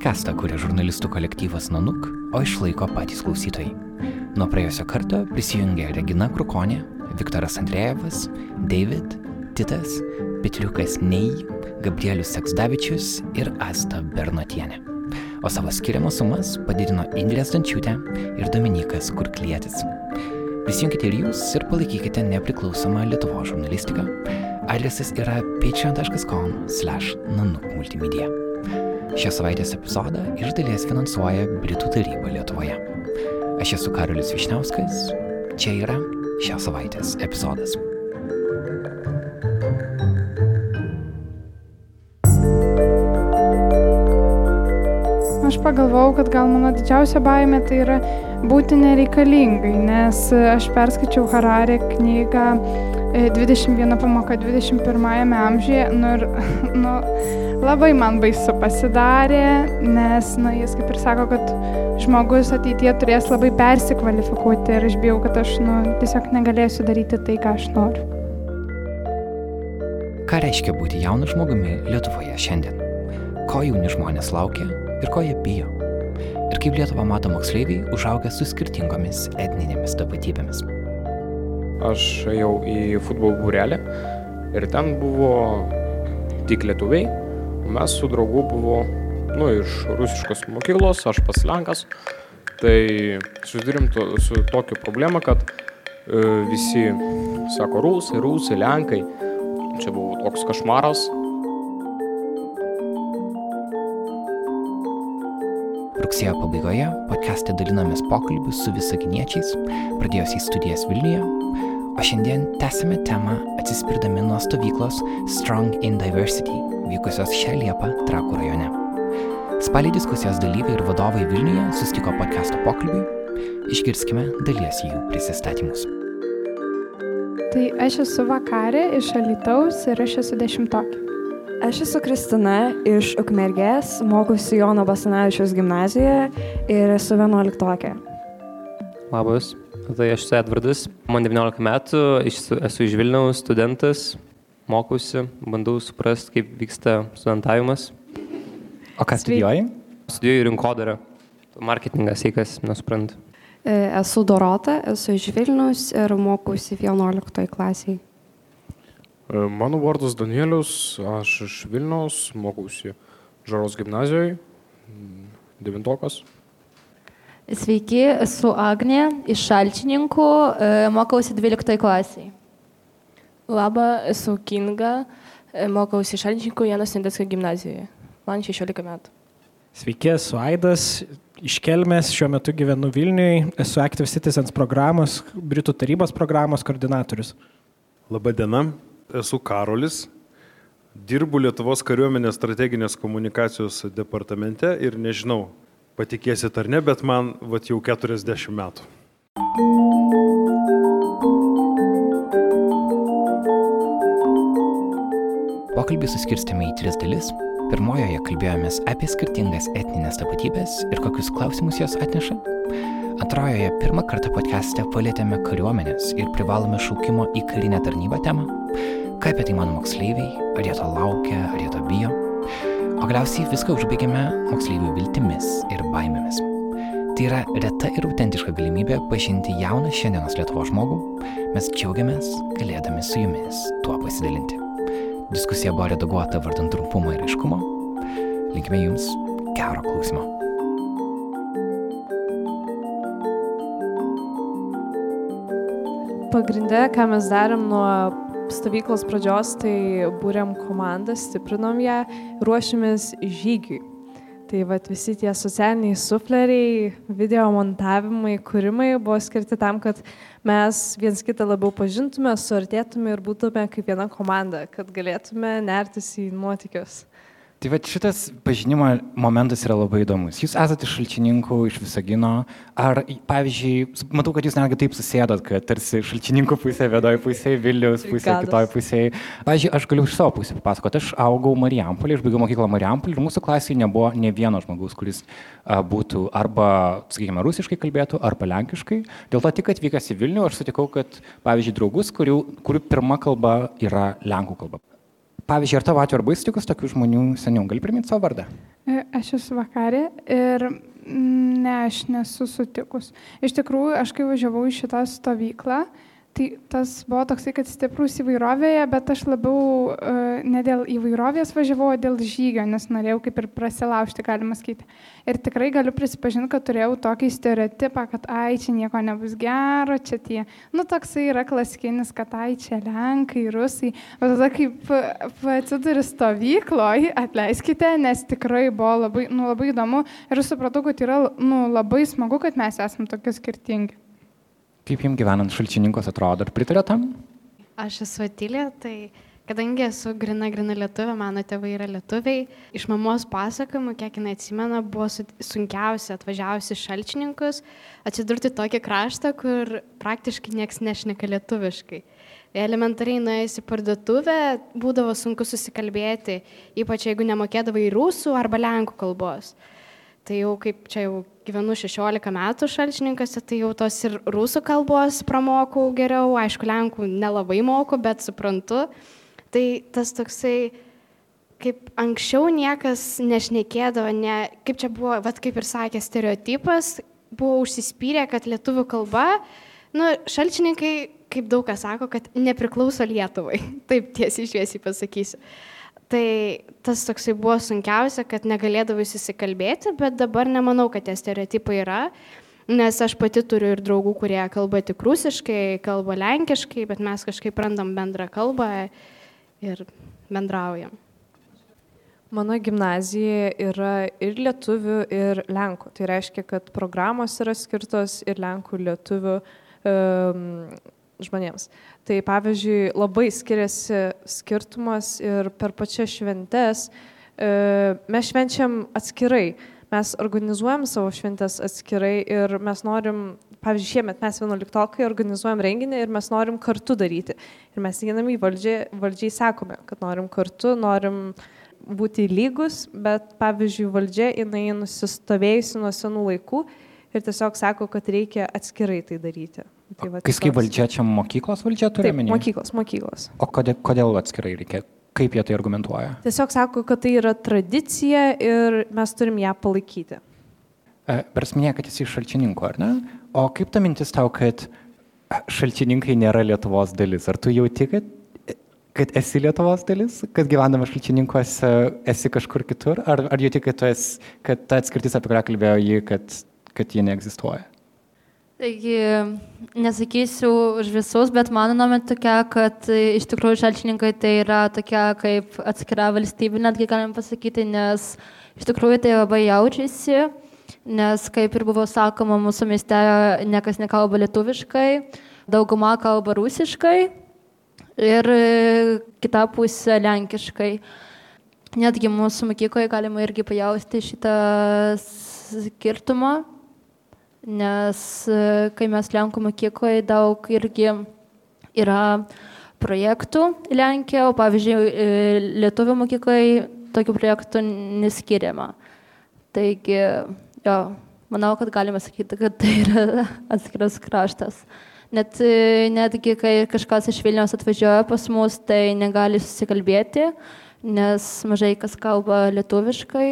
Podcastą kuria žurnalistų kolektyvas Nanuk, o išlaiko patys klausytojai. Nuo praėjusio karto prisijungė Regina Krukonė, Viktoras Andrėjevas, David, Titas, Petriukas Nei, Gabrielius Seksdavičius ir Asta Bernotienė. O savo skiriamas sumas padidino Indrė Stančiūtė ir Dominikas Kurklietis. Prisijunkite ir jūs ir palaikykite nepriklausomą Lietuvo žurnalistiką. Adresas yra patreon.com/nanuk Šios savaitės epizodą iš dalies finansuoja Britų taryba Lietuvoje. Aš esu Karolis Višniauskas, čia yra šios savaitės epizodas. Aš pagalvojau, kad gal mano didžiausia baimė tai yra būti nereikalingai, nes aš perskaičiau Hararė knygą 21 pamoka 21 amžiuje nu, ir nu, labai man baisu pasidarė, nes nu, jis kaip ir sako, kad žmogus ateityje turės labai persikvalifikuoti ir aš bijau, kad aš nu, tiesiog negalėsiu daryti tai, ką aš noriu. Ką reiškia būti jaunu žmogumi Lietuvoje šiandien? Ko jauni žmonės laukia ir ko jie bijo? Ir kaip Lietuva mato moksleiviai užaugę su skirtingomis etninėmis tapatybėmis? Aš ėjau į futbolo būrelį ir ten buvo tik lietuviai, mes su draugu buvo nu, iš rusiškos mokyklos, aš pas Lenkas. Tai susidurėm to, su tokia problema, kad e, visi sako rusai, rusai, lenkai. Čia buvo toks košmaras. Rugsėjo pabaigoje podcast'e dalinamės pokalbius su visaginiečiais, pradėjusiais studijas Vilniuje, o šiandien tęsime temą atsispirdami nuo stovyklos Strong in Diversity, vykusios šią Liepą Trakų rajone. Spalį diskusijos dalyviai ir vadovai Vilniuje sustiko podcast'o pokalbiui, išgirskime dalies jų prisistatymus. Tai aš esu vakarė iš Alitaus ir aš esu dešimtokė. Aš esu Kristina iš Ukmergės, mokusi Jono Basanavičiaus gimnazijoje ir esu vienuoliktokė. Labas, tai aš esu Edvardas, man 19 metų, esu, esu iš Vilniaus studentas, mokusi, bandau suprasti, kaip vyksta studentavimas. O ką studijuoji? Studijuoju rinkodarą, marketingas, eikas, nesuprantu. E, Esu Dorota, esu iš Vilnius ir mokusi 11 klasiai. E, Mano vardas Danielius, aš iš Vilniaus, mokausi Žaros gimnazijoje, devintokas. Sveiki, esu Agnė iš Šalčininkų, e, mokausi 12 klasiai. Labą, esu Kinga, e, mokausi Šalčininkų Janos Sendeckio gimnazijoje. Man 16 metų. Sveiki, esu Aidas, iš Kelmės, šiuo metu gyvenu Vilniui, esu Active Citizens programos, Britų tarybos programos koordinatorius. Labadiena, esu Karolis, dirbu Lietuvos kariuomenės strateginės komunikacijos departamente ir nežinau, patikėsit ar ne, bet man vat, jau 40 metų. Pokalbį suskirstėme į tris dalis. Pirmojoje kalbėjomės apie skirtingas etninės tapatybės ir kokius klausimus jos atneša. Antrojoje pirmą kartą podcast'e palėtėme kariuomenės ir privalome šaukimo į karinę tarnybą temą. Ką apie tai mano moksleiviai, ar jie to laukia, ar jie to bijo. O galiausiai viską užbaigėme moksleivių viltimis ir baimėmis. Tai yra reta ir autentiška galimybė pažinti jauną šiandienos Lietuvo žmogų. Mes džiaugiamės galėdami su jumis tuo pasidalinti. Diskusija buvo redaguota vardant trumpumo ir aiškumo. Linkime jums gero klausimo. Pagrindė, ką mes darėm nuo stovyklos pradžios, tai būrėm komandą, stiprinom ją, ruošėmės žygiui. Tai vat, visi tie socialiniai sufleriai, video montavimai, kūrimai buvo skirti tam, kad mes viens kitą labiau pažintume, suartėtume ir būtume kaip viena komanda, kad galėtume nertis į nuotikius. Tai va šitas pažinimo momentas yra labai įdomus. Jūs esate iš šalčininkų, iš Visagino. Ar, pavyzdžiui, matau, kad jūs netgi taip susėdot, kad tarsi šalčininkų pusė, vėdoji pusė, Vilnius pusė, kitoje pusėje. Pavyzdžiui, aš galiu iš savo pusės papasakoti. Aš augau Marijampolį, aš baigiau mokyklą Marijampolį ir mūsų klasėje nebuvo ne vieno žmogaus, kuris a, būtų arba, sakykime, rusiškai kalbėtų, arba lenkiškai. Dėl to tik atvykęs į Vilnių aš sutikau, kad, pavyzdžiui, draugus, kurių, kurių pirma kalba yra lenkų kalba. Pavyzdžiui, ar tavo atveju ar baisus tokių žmonių seniau? Gali priminti savo vardą? E, Aš esu vakarė ir mm, ne, aš nesu sutikus. Iš tikrųjų, aš kai važiavau į šitą stovyklą, tai tas buvo toksai, kad stiprus įvairovėje, bet aš labiau uh, ne dėl įvairovės važiavau, o dėl žygio, nes norėjau kaip ir prasilaužti, galima sakyti. Ir tikrai galiu prisipažinti, kad turėjau tokį stereotipą, kad ai, čia nieko nebus gero, čia tie, nu toksai yra klasikinis, kad ai, čia lenkai, rusai. Bet tada, kaip atsiduri stovykloje, atleiskite, nes tikrai buvo labai, nu, labai įdomu ir supratau, kad yra nu, labai smagu, kad mes esame tokie skirtingi. Kaip jums gyvenant šalčininkos atrodo, ar pritarė tam? Aš esu Atilė, tai kadangi esu grina, grina lietuvė, mano tėvai yra lietuviai, iš mamos pasakojimų, kiek jinai atsimena, buvo su- sunkiausia atvažiavusi šalčininkus atsidurti tokį kraštą, kur praktiškai niekas nešneka lietuviškai. Elementariai nuėjus į parduotuvę būdavo sunku susikalbėti, ypač jeigu nemokėdavai rusų arba lenkų kalbos. Tai jau kaip čia jau gyvenu 16 metų šalčininkose, tai jau tos ir rusų kalbos pramokau geriau, aišku, lenkų nelabai moku, bet suprantu. Tai tas toksai, kaip anksčiau niekas nešnekėdavo, ne, kaip čia buvo, vad kaip ir sakė, stereotipas, buvo užsispyrę, kad lietuvių kalba, nu, šalčininkai, kaip daug kas sako, kad nepriklauso Lietuvai. Taip tiesiai šviesiai pasakysiu. Tai tas toksai buvo sunkiausia, kad negalėdavai susikalbėti, bet dabar nemanau, kad tie stereotipai yra, nes aš pati turiu ir draugų, kurie kalba tik rusiškai, kalba lenkiškai, bet mes kažkaip randam bendrą kalbą ir bendraujam. Mano gimnazija yra ir lietuvių, ir lenkų. Tai reiškia, kad programos yra skirtos ir lenkų, lietuvių um, žmonėms. Tai pavyzdžiui, labai skiriasi skirtumas ir per pačias šventes uh, mes švenčiam atskirai. Mes organizuojam savo šventės atskirai ir mes norim, pavyzdžiui, šiemet mes 11-okai organizuojam renginį ir mes norim kartu daryti. Ir mes einam į valdžią, valdžiai sakome, kad norim kartu, norim būti lygus, bet pavyzdžiui, valdžia jinai nusistovėjusi nuo senų laikų ir tiesiog sako, kad reikia atskirai tai daryti. Tai va, Kai skai valdžia, čia mokyklos valdžia turi omeny? mokyklos, mokyklos. O kodėl, kodėl atskirai reikia? Kaip jie tai argumentuoja? Tiesiog sako, kad tai yra tradicija ir mes turim ją palaikyti. Bers minėjo, kad esi iš šalčininkų, ar ne? O kaip ta mintis tau, kad šalčininkai nėra Lietuvos dalis? Ar tu jauti, kad, kad esi Lietuvos dalis, kad gyvenama šalčininkuose esi kažkur kitur? Ar, ar jauti, kad, esi, kad ta atskirtis, apie kurią kalbėjo ji, kad, kad ji neegzistuoja? Taigi, nesakysiu už visus, bet mano nuomonė tokia, kad e, iš tikrųjų šalčininkai tai yra tokia kaip atskira valstybė, netgi galim pasakyti, nes iš tikrųjų tai labai jaučiasi, nes kaip ir buvo sakoma, mūsų mieste niekas nekalba lietuviškai, dauguma kalba rusiškai ir e, kita pusė lenkiškai. Netgi mūsų mokykloje galima irgi pajausti šitą skirtumą nes e, kai mes Lenkų mokykloje daug irgi yra projektų Lenkijoje, o pavyzdžiui, e, Lietuvų mokykloje tokių projektų neskiriama. Taigi, jo, manau, kad galime sakyti, kad tai yra atskiras kraštas. Net, e, netgi, kai kažkas iš Vilniaus atvažiuoja pas mus, tai negali susikalbėti, nes mažai kas kalba lietuviškai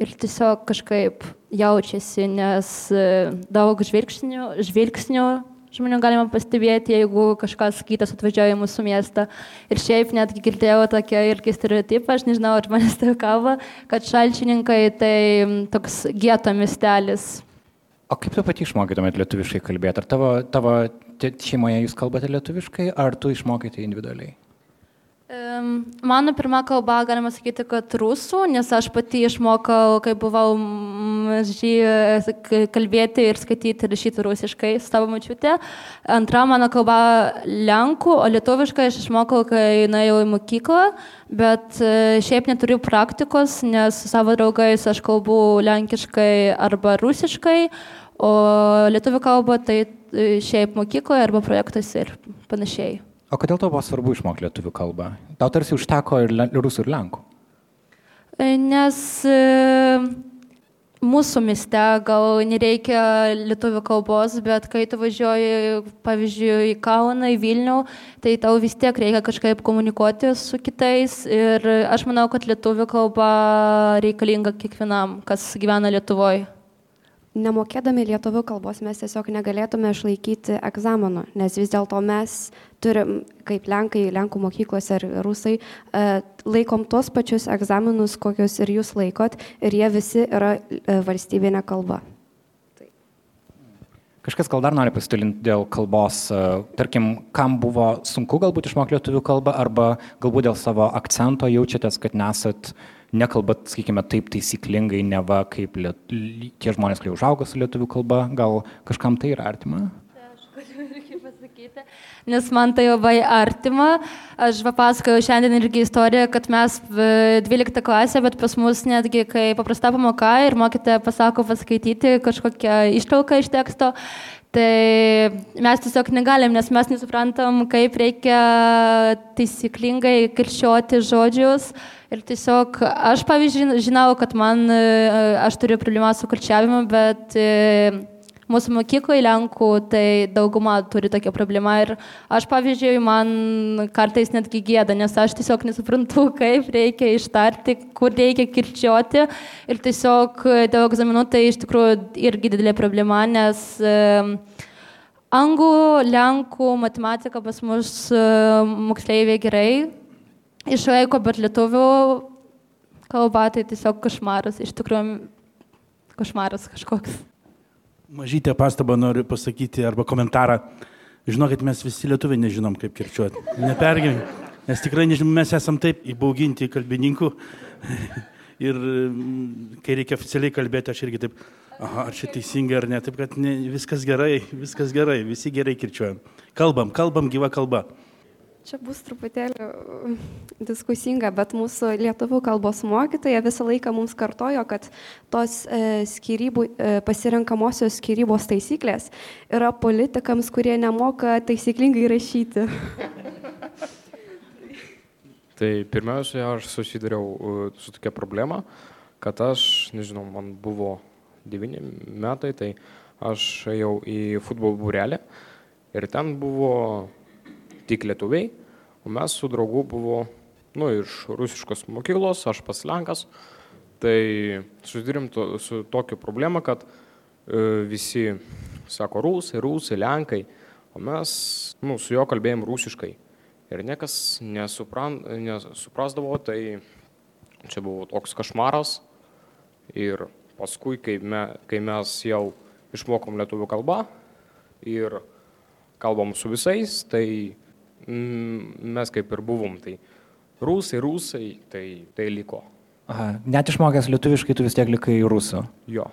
ir tiesiog kažkaip jaučiasi, nes e, daug žvilgsnių, žvilgsnių žmonių galima pastebėti, jeigu kažkas kitas atvažiuoja į mūsų miestą. Ir šiaip netgi girdėjau tokią irgi stereotipą, aš nežinau, ar manęs tai kalba, kad šalčininkai tai toks geto miestelis. O kaip tu pati išmokytumėt lietuviškai kalbėti? Ar tavo, tavo šeimoje jūs kalbate lietuviškai, ar tu išmokėte individualiai? Mano pirma kalba, galima sakyti, kad rusų, nes aš pati išmokau, kai buvau maži, kalbėti ir skaityti rašyti rusiškai su savo mačiute. Antra mano kalba lenkų, o lietuviškai aš išmokau, kai nuėjau į mokyklą, bet šiaip neturiu praktikos, nes su savo draugais aš kalbu lenkiškai arba rusiškai, o lietuvių kalbą tai šiaip mokykloje arba projektuose ir panašiai. O kodėl tau buvo svarbu išmokti lietuvių kalbą? Tau tarsi užteko ir rusų, ir lenkų. Nes mūsų mieste gal nereikia lietuvių kalbos, bet kai tu važiuoji, pavyzdžiui, į Kauną, į Vilnių, tai tau vis tiek reikia kažkaip komunikuoti su kitais ir aš manau, kad lietuvių kalba reikalinga kiekvienam, kas gyvena Lietuvoje. Nemokėdami lietuvių kalbos mes tiesiog negalėtume išlaikyti egzamino, nes vis dėlto mes turim, kaip Lenkai, Lenkų mokyklos ir Rusai, e, laikom tuos pačius egzaminus, kokius ir jūs laikot, ir jie visi yra e, valstybinė kalba. Kažkas gal dar nori pasidalinti dėl kalbos, e, tarkim, kam buvo sunku galbūt išmokti lietuvių kalbą, arba galbūt dėl savo akcento jaučiatės, kad nesat uh, nekalbat, sakykime, taip taisyklingai, neva kaip liet... tie žmonės, kurie užaugo su lietuvių kalba, gal kažkam tai yra artima? Nes man tai labai artima. Aš papasakojau šiandien irgi istoriją, kad mes 12 klasė, bet pas mus netgi, kai paprasta pamoka ir mokytoja pasako paskaityti kažkokią ištrauką iš teksto, Tai mes tiesiog negalim, nes mes nesuprantam, kaip reikia taisyklingai kirčiuoti žodžius. Ir tiesiog aš, pavyzdžiui, žinau, kad man, aš turiu problemą su kirčiavimu, bet mūsų mokykloje Lenkų, tai dauguma turi tokią problemą ir aš, pavyzdžiui, man kartais netgi gėda, nes aš tiesiog nesuprantu, kaip reikia ištarti, kur reikia kirčiuoti ir tiesiog dėl egzaminų tai iš tikrųjų irgi didelė problema, nes anglų, lenkų, matematika pas mus moksleiviai gerai išlaiko, bet lietuvių kalba tai tiesiog košmaras, iš tikrųjų košmaras kažkoks. Mažytę pastabą noriu pasakyti arba komentarą. Žinokit, mes visi lietuviai nežinom, kaip kirčiuoti. Nepergim, nes tikrai nežinom, mes esam taip įbauginti kalbininkų. Ir mm, kai reikia oficialiai kalbėti, aš irgi taip, aha, ar čia teisingai ar ne, taip kad ne, viskas gerai, viskas gerai, visi gerai kirčiuojam. Kalbam, kalbam gyva kalba. Čia bus truputėlį uh, diskusinga, bet mūsų lietuvių kalbos mokytoja visą laiką mums kartojo, kad tos e, skirybų, e, pasirenkamosios skirybos taisyklės yra politikams, kurie nemoka taisyklingai rašyti. Tai pirmiausia, aš susidariau uh, su tokia problema, kad aš, nežinau, man buvo 9 metai, tai aš ėjau į futbolo būrelį ir ten buvo tik lietuviai, o mes su draugu buvo, nu, iš rusiškos mokyklos, aš pas Lenkas, tai susidirim to, su tokia problema, kad e, visi sako rusai, rusai, lenkai, o mes, nu, su juo kalbėjom rusiškai. Ir niekas nesupran, nesuprasdavo, tai čia buvo toks košmaras. Ir paskui, kai, me, kai mes jau išmokom lietuvių kalbą ir kalbam su visais, tai mes kaip ir buvom, tai rusai, rusai, tai, tai liko. Aha, net išmokęs lietuviškai tu vis tiek likai rusų. Jo.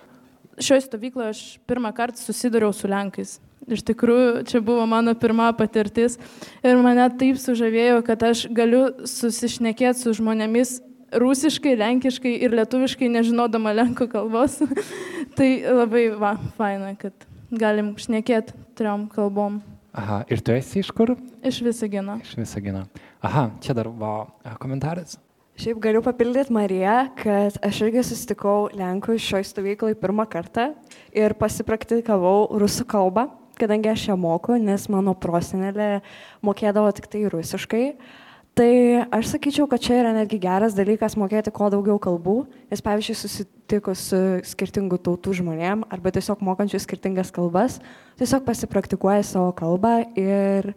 Šioje stovykloje aš pirmą kartą susidūriau su Lenkais. Iš tikrųjų, čia buvo mano pirma patirtis ir mane taip sužavėjo, kad aš galiu susišnekėti su žmonėmis rusiškai, lenkiškai ir lietuviškai, nežinodama lenkų kalbos. tai labai, va, faina, kad galim šnekėti triom kalbom. Aha, ir tu esi iš kur? Iš Visagino. Iš Visagino. Aha, čia dar buvo komentaras. Šiaip galiu papildyti Mariją, kad aš irgi susitikau Lenkų šioje stovykloje pirmą kartą ir pasipraktikavau rusų kalbą, kadangi aš ją moku, nes mano prosenelė mokėdavo tik tai rusiškai. Uh, Tai aš sakyčiau, kad čia yra netgi geras dalykas mokėti kuo daugiau kalbų, nes pavyzdžiui, susitikus su skirtingų tautų žmonėm arba tiesiog mokančių skirtingas kalbas, tiesiog pasipraktikuoja savo kalbą ir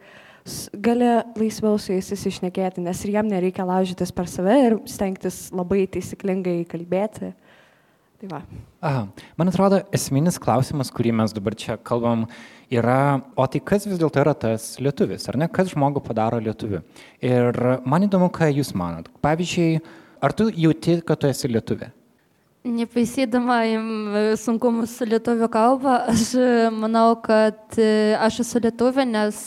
gali laisviau su jais įsišnekėti, nes ir jam nereikia laužytis per save ir stengtis labai taisyklingai kalbėti. Tai va. Aha. Man atrodo, esminis klausimas, kurį mes dabar čia kalbam, yra, o tai kas vis dėlto yra tas lietuvis, ar ne? Kas žmogų padaro lietuviu? Ir man įdomu, ką jūs manot. Pavyzdžiui, ar tu jauti, kad tu esi lietuvė? Nepaisydama sunkumų su lietuvių kalba, aš manau, kad aš esu lietuvė, nes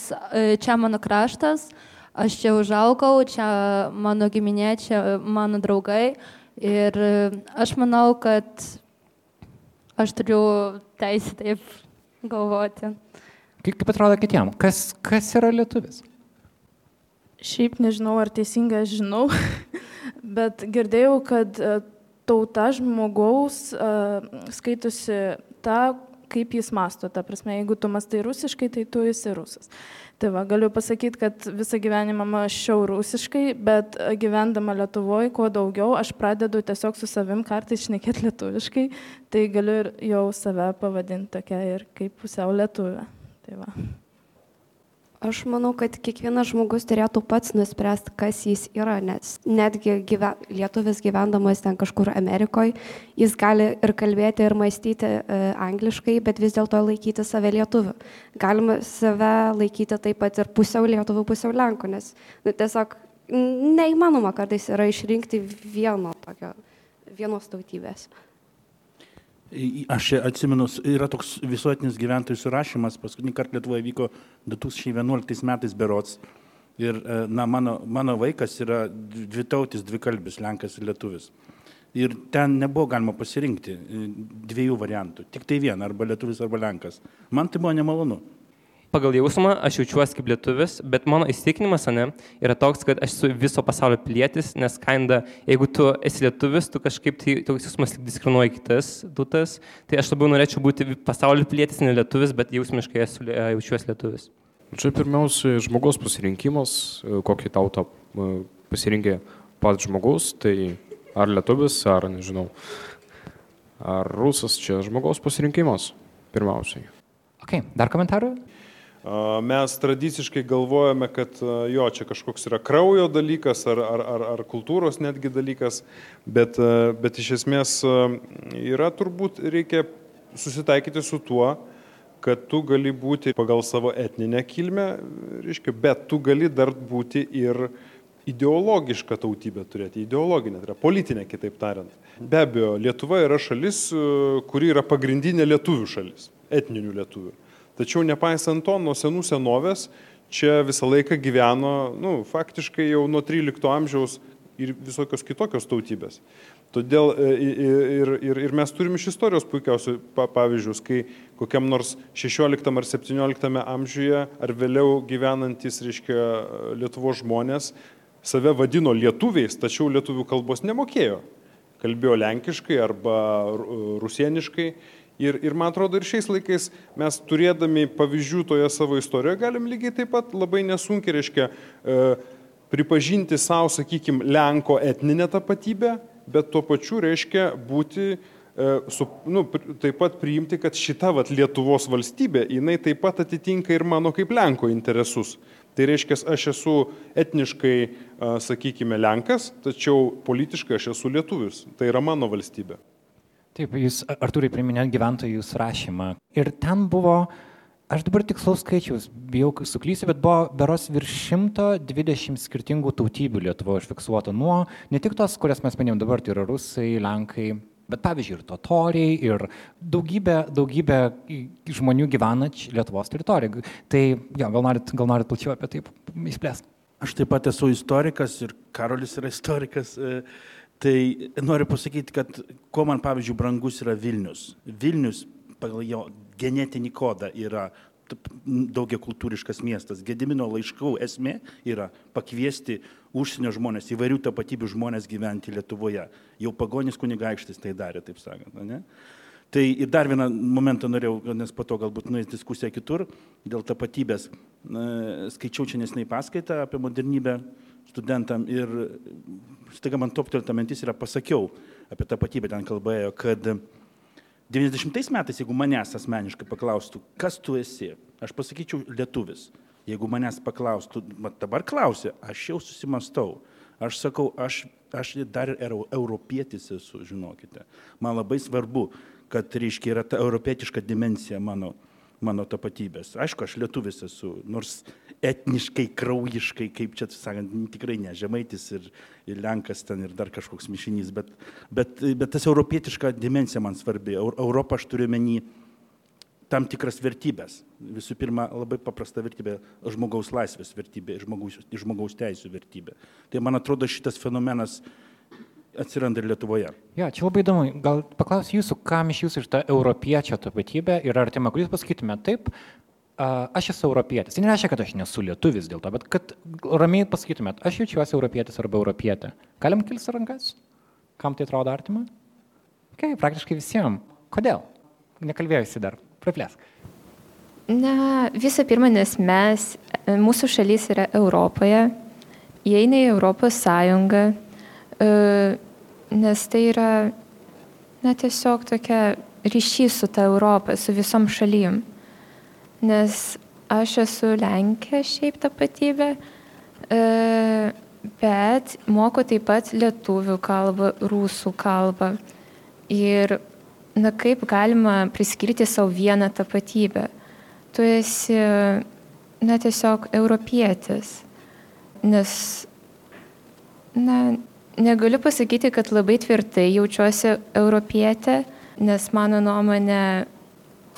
čia mano kraštas, aš čia užaugau, čia mano giminė, čia mano draugai. Ir aš manau, kad aš turiu teisę taip galvoti. Kaip, kaip atrodo kitiem? Kas, kas yra lietuvis? Šiaip nežinau, ar teisingai aš žinau, bet girdėjau, kad e, tauta žmogaus uh, skaitusi ta, kaip jis masto. Ta prasme, jeigu tu mastai rusiškai, tai tu esi rusas. Tai va, galiu pasakyti, kad visą gyvenimą mašiau rusiškai, bet gyvendama Lietuvoje, kuo daugiau, aš pradedu tiesiog su savim kartais šnekėti lietuviškai, tai galiu ir jau save pavadinti tokia ir kaip pusiau lietuvė. Tai va. Aš manau, kad kiekvienas žmogus turėtų pats nuspręsti, kas jis yra, nes netgi gyve, lietuvis gyvendamas ten kažkur Amerikoje, jis gali ir kalbėti, ir mąstyti e, angliškai, bet vis dėlto laikyti save lietuviu. Galima save laikyti taip pat ir pusiau lietuvių, pusiau lenkų, nes nu, tiesiog neįmanoma kartais yra išrinkti vieno tokio, vienos tautybės. Aš atsimenu, yra toks visuotinis gyventojų surašymas, paskutinį kartą Lietuvoje vyko 2011 metais berots. Ir e, na, mano, mano vaikas yra dvitautis, dvikalbis, lenkas ir lietuvis. Ir ten nebuvo galima pasirinkti e, dviejų variantų. Tik tai vieną, arba lietuvis, arba lenkas. Man tai buvo nemalonu pagal jausmą aš jaučiuosi kaip lietuvis, bet mano įsitikinimas, ne, yra toks, kad aš esu viso pasaulio pilietis, nes kainda, jeigu tu esi lietuvis, tu kažkaip tai toks jausmas diskriminuoji kitas tautas, tai aš labiau norėčiau būti pasaulio pilietis, ne lietuvis, bet jausmiškai esu, jaučiuosi lietuvis. Čia pirmiausia žmogaus pasirinkimas, kokį tautą pasirinkė pats žmogus, tai ar lietuvis, ar nežinau, ar rusas, čia žmogaus pasirinkimas pirmiausiai. Ok, dar komentarų? Mes tradiciškai galvojame, kad jo, čia kažkoks yra kraujo dalykas ar, ar, ar, ar kultūros netgi dalykas, bet, bet iš esmės yra turbūt reikia susitaikyti su tuo, kad tu gali būti pagal savo etninę kilmę, reiškia, bet tu gali dar būti ir ideologišką tautybę turėti, ideologinę, tai yra politinę, kitaip tariant. Be abejo, Lietuva yra šalis, kuri yra pagrindinė lietuvių šalis, etninių lietuvių. Tačiau nepaisant to, nuo senų senovės čia visą laiką gyveno, nu, faktiškai jau nuo 13 amžiaus ir visokios kitokios tautybės. Todėl e, ir, ir, ir mes turime iš istorijos puikiausių pavyzdžius, kai kokiam nors 16 ar 17 amžiuje ar vėliau gyvenantis, reiškia, Lietuvo žmonės save vadino lietuviais, tačiau lietuvių kalbos nemokėjo. Kalbėjo lenkiškai arba rusieniškai Ir, ir man atrodo, ir šiais laikais mes turėdami pavyzdžių toje savo istorijoje galim lygiai taip pat labai nesunkiai, reiškia, e, pripažinti savo, sakykime, Lenko etninę tapatybę, bet tuo pačiu reiškia būti, e, su, nu, taip pat priimti, kad šita vat, Lietuvos valstybė, jinai taip pat atitinka ir mano kaip Lenko interesus. Tai reiškia, aš esu etniškai, sakykime, Lenkas, tačiau politiškai aš esu lietuvis. Tai yra mano valstybė. Taip, jūs, Artūrai, priminėt gyventojų surašymą. Ir ten buvo, aš dabar tikslaus skaičiaus, bijau suklysiu, bet buvo beros virš 120 skirtingų tautybių Lietuvoje užfiksuota. Nuo ne tik tos, kurias mes minėjom dabar, tai yra rusai, lenkai, bet pavyzdžiui ir totoriai, ir daugybė, daugybė žmonių gyvena Lietuvos teritorijoje. Tai jo, gal norit, gal norit plačiau apie tai išplėsti. Aš taip pat esu istorikas ir Karolis yra istorikas. E, Tai noriu pasakyti, kad kuo man, pavyzdžiui, brangus yra Vilnius. Vilnius pagal jo genetinį kodą yra daugia kultūriškas miestas. Gedimino laiškų esmė yra pakviesti užsienio žmonės, įvairių tapatybių žmonės gyventi Lietuvoje. Jau pagonis kunigaikštis tai darė, taip sakant. Ne? Tai ir dar vieną momentą norėjau, nes po to galbūt nuės diskusija kitur, dėl tapatybės. Skaičiau čia nesnei paskaitą apie modernybę studentam ir staiga man toptelta mintis yra pasakiau apie tapatybę, ten kalbėjo, kad 90 metais, jeigu manęs asmeniškai paklaustų, kas tu esi, aš pasakyčiau lietuvis. Jeigu manęs paklaustų, dabar klausia, aš jau susimastau. Aš sakau, aš, aš dar ir europietis esu, žinokite. Man labai svarbu, kad, reiškia, yra ta europietiška dimensija mano, mano tapatybės. Aišku, aš lietuvis esu, nors etniškai, kraujiškai, kaip čia, sakant, tikrai ne žemaitis ir, ir lenkas ten ir dar kažkoks mišinys, bet, bet, bet tas europietiška dimensija man svarbi. Europą aš turiu menį tam tikras vertybės. Visų pirma, labai paprasta vertybė - žmogaus laisvės vertybė, žmogaus, žmogaus teisų vertybė. Tai man atrodo šitas fenomenas atsiranda ir Lietuvoje. Ja, čia labai įdomu. Gal paklausiu jūsų, kam iš jūsų iš ta europiečio tapatybė yra artima, kur jūs pasakytumėte taip, aš esu europietis. Tai nereiškia, kad aš nesu lietuvis dėl to, bet kad ramiai pasakytumėt, aš jaučiuosi europietis arba europietė. Galim kilti rankas? Kam tai atrodo artima? Okay, praktiškai visiems. Kodėl? Nekalbėjusi dar. Praplėsk. Na, visų pirma, nes mes, mūsų šalis yra Europoje, įeina į Europos Sąjungą, nes tai yra, na, tiesiog tokia ryšys su ta Europa, su visom šalim. Nes aš esu Lenkija šiaip tapatybė, e, bet moku taip pat lietuvių kalbą, rusų kalbą. Ir na kaip galima priskirti savo vieną tapatybę? Tu esi, na tiesiog europietis. Nes, na, negaliu pasakyti, kad labai tvirtai jaučiuosi europietė, nes mano nuomonė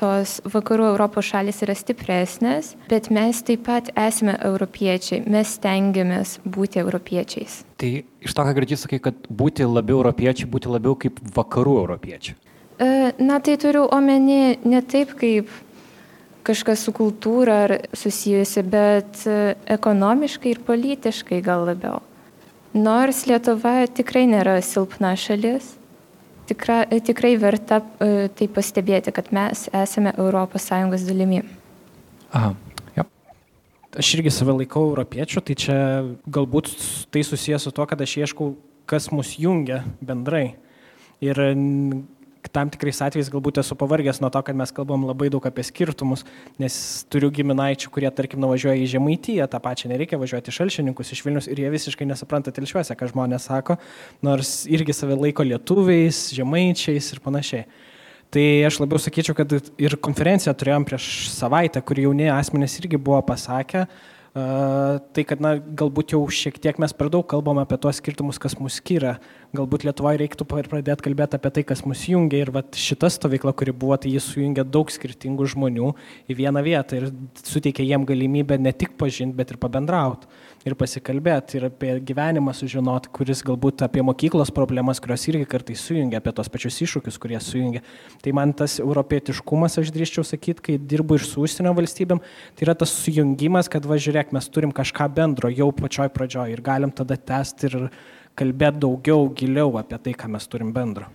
tos vakarų Europos šalis yra stipresnės, bet mes taip pat esame europiečiai, mes stengiamės būti europiečiais. Tai iš to, ką girdžiu, sakai, kad būti labiau europiečiai, būti labiau kaip vakarų europiečiai. E, na, tai turiu omeny ne taip kaip kažkas su kultūra ar susijusi, bet e, ekonomiškai ir politiškai gal labiau. Nors Lietuva tikrai nėra silpna šalis, tikra, tikrai verta e, tai pastebėti, kad mes esame ES dalimi. Aha. Ja. Aš irgi save laikau europiečiu, tai čia galbūt tai susijęs su to, kad aš ieškau, kas mus jungia bendrai. Ir tam tikrais atvejais galbūt esu pavargęs nuo to, kad mes kalbam labai daug apie skirtumus, nes turiu giminaičių, kurie, tarkim, nuvažiuoja į Žemaityje, tą pačią nereikia važiuoti šalšininkus iš Vilnius ir jie visiškai nesupranta telšiuose, ką žmonės sako, nors irgi save laiko lietuviais, žemaičiais ir panašiai. Tai aš labiau sakyčiau, kad ir konferenciją turėjom prieš savaitę, kur jauni asmenys irgi buvo pasakę, uh, tai kad na, galbūt jau šiek tiek mes per daug kalbam apie tuos skirtumus, kas mus skiria galbūt Lietuvoje reiktų pradėti kalbėti apie tai, kas mus jungia. Ir vat, šita stovykla, kuri buvo, tai jis sujungia daug skirtingų žmonių į vieną vietą ir suteikia jiem galimybę ne tik pažinti, bet ir pabendrauti. Ir pasikalbėti, ir apie gyvenimą sužinoti, kuris galbūt apie mokyklos problemas, kurios irgi kartais sujungia, apie tos pačius iššūkius, kurie sujungia. Tai man tas europietiškumas, aš drįščiau sakyti, kai dirbu ir su užsienio valstybėm, tai yra tas sujungimas, kad važiuok, mes turim kažką bendro jau pačioj pradžioj ir galim tada tęsti ir kalbėti daugiau, giliau apie tai, ką mes turim bendro.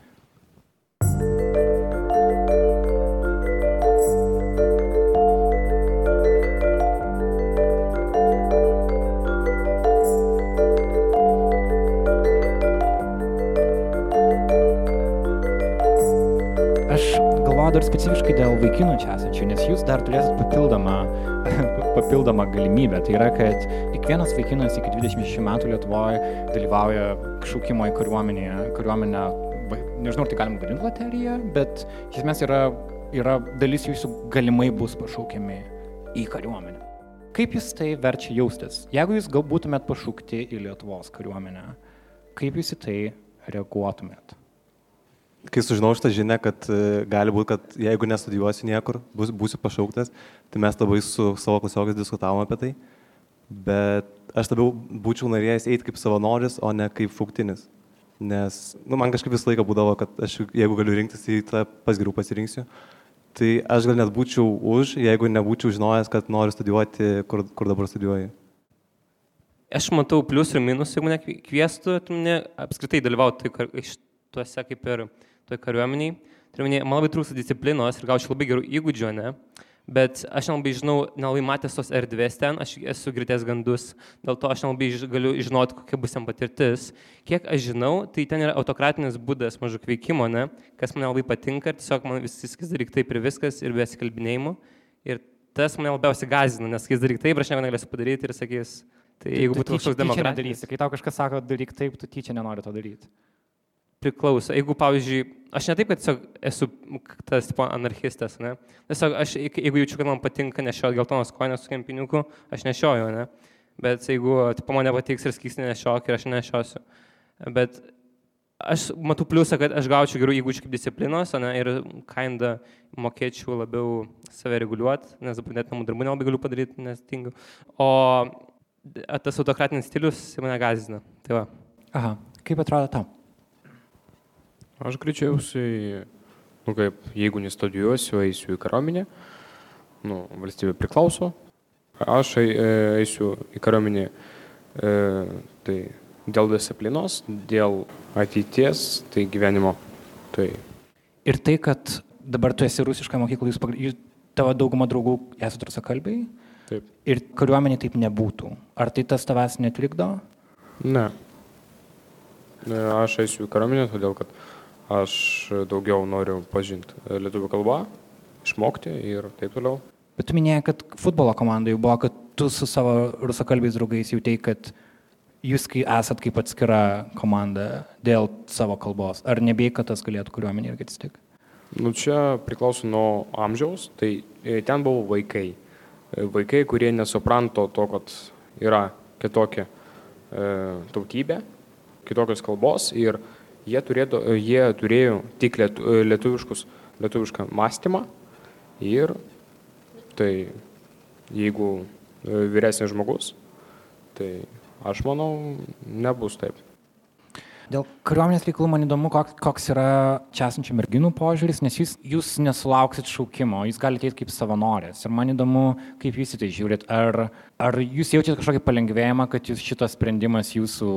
Dar specifiškai dėl vaikinų čia esančių, nes jūs dar turėsit papildomą, papildomą galimybę. Tai yra, kad kiekvienas vaikinas iki 26 metų Lietuvoje dalyvauja šaukimo į kariuomenę, kariuomenę nežinau, ar tai galima vadinti loteriją, bet iš esmės yra, yra dalis jūsų galimai bus pašaukiami į kariuomenę. Kaip jūs tai verčia jaustis? Jeigu jūs galbūt būtumėt pašaukti į Lietuvos kariuomenę, kaip jūs į tai reaguotumėt? Kai sužinau šitą žinią, kad e, gali būti, kad jeigu nestudijuosiu niekur, bus, būsiu pašauktas, tai mes labai su savo klasiokais diskutavom apie tai. Bet aš labiau būčiau norėjęs eiti kaip savanoris, o ne kaip šauktinis. Nes nu, man kažkaip visą laiką būdavo, kad aš jeigu galiu rinktis, tai tą pas geriau pasirinksiu. Tai aš gal net būčiau už, jeigu nebūčiau žinojęs, kad noriu studijuoti, kur, kur dabar studijuoju. Aš matau pliusų ir minusų, jeigu nekviestų, tu ne apskritai dalyvauti tuose kaip ir toj kariuomeniai. Tai man labai trūksta disciplinos ir gaučiau labai gerų įgūdžių, ne? Bet aš nelabai žinau, nelabai matęs tos erdvės ten, aš esu girdėjęs gandus, dėl to aš nelabai galiu žinoti, kokia bus jam patirtis. Kiek aš žinau, tai ten yra autokratinis būdas mažuk veikimo, ne? kas man labai patinka tiesiog man visi sakys daryk taip ir viskas ir be atsikalbinėjimų. Ir tas mane labiausiai gazina, nes sakys daryk taip aš nieko negalėsiu padaryti ir sakys, tai jeigu būtų kažkoks demokratijos. Kai tau kažkas sako daryk taip, tu tyčia nenori to daryti priklauso. Jeigu, pavyzdžiui, aš ne taip, kad tiesiog esu tas tipo, anarchistas, ne? Tiesiog aš, jeigu jaučiu, kad man patinka nešioti geltonos koinės su kempiniuku, aš nešioju, ne? Bet jeigu, tipo, man nepatiks ir skysnį nešiok ir aš nešiosiu. Bet aš matau pliusą, kad aš gaučiau gerų įgūdžių kaip disciplinos, ne? Ir kinda mokėčiau labiau save reguliuoti, nes dabar net namų darbų nelabai galiu padaryti, nes tingiu. O tas autokratinis stilius mane gazina. Tai va. Aha, kaip atrodo tau? Aš greičiausiai, nu kaip, jeigu nestudijuosiu, eisiu į kariuomenę, nu, valstybė priklauso, aš e, eisiu į kariuomenę, e, tai dėl disciplinos, dėl ateities, tai gyvenimo, tai Ir tai, kad dabar tu esi rusiškai mokyklai, jūs, jūs tavo dauguma draugų esate rusakalbiai. Taip. Ir kariuomenė taip nebūtų. Ar tai tas tavęs netrikdo? Ne. Ne, Aš eisiu į kariuomenę, todėl kad aš daugiau noriu pažinti lietuvių kalbą, išmokti ir taip toliau. Bet tu minėjai, kad futbolo komandai jau buvo, kad tu su savo rusakalbiais draugais jautėjai, kad jūs kai esat kaip atskira komanda dėl savo kalbos. Ar nebijai, kad tas galėtų kariuomenė irgi atsitikti? Nu, čia priklauso nuo amžiaus, tai e, ten buvo vaikai. E, Vaikai, kurie nesupranto to, kad yra kitokia e, tautybė, kitokios kalbos ir jie, turėtų, e, jie turėjo tik lietu, e, lietuviškus, lietuvišką mąstymą ir tai jeigu e, vyresnis žmogus, tai aš manau, nebus taip. Dėl kariuomenės reikalų man įdomu, koks, koks yra čia esančių merginų požiūris, nes jūs, jūs nesulauksit šaukimo, jūs galite eiti kaip savanorės. Ir man įdomu, kaip jūs į tai žiūrit. Ar, ar jūs jaučiate kažkokį palengvėjimą, kad jūs šitas sprendimas jūsų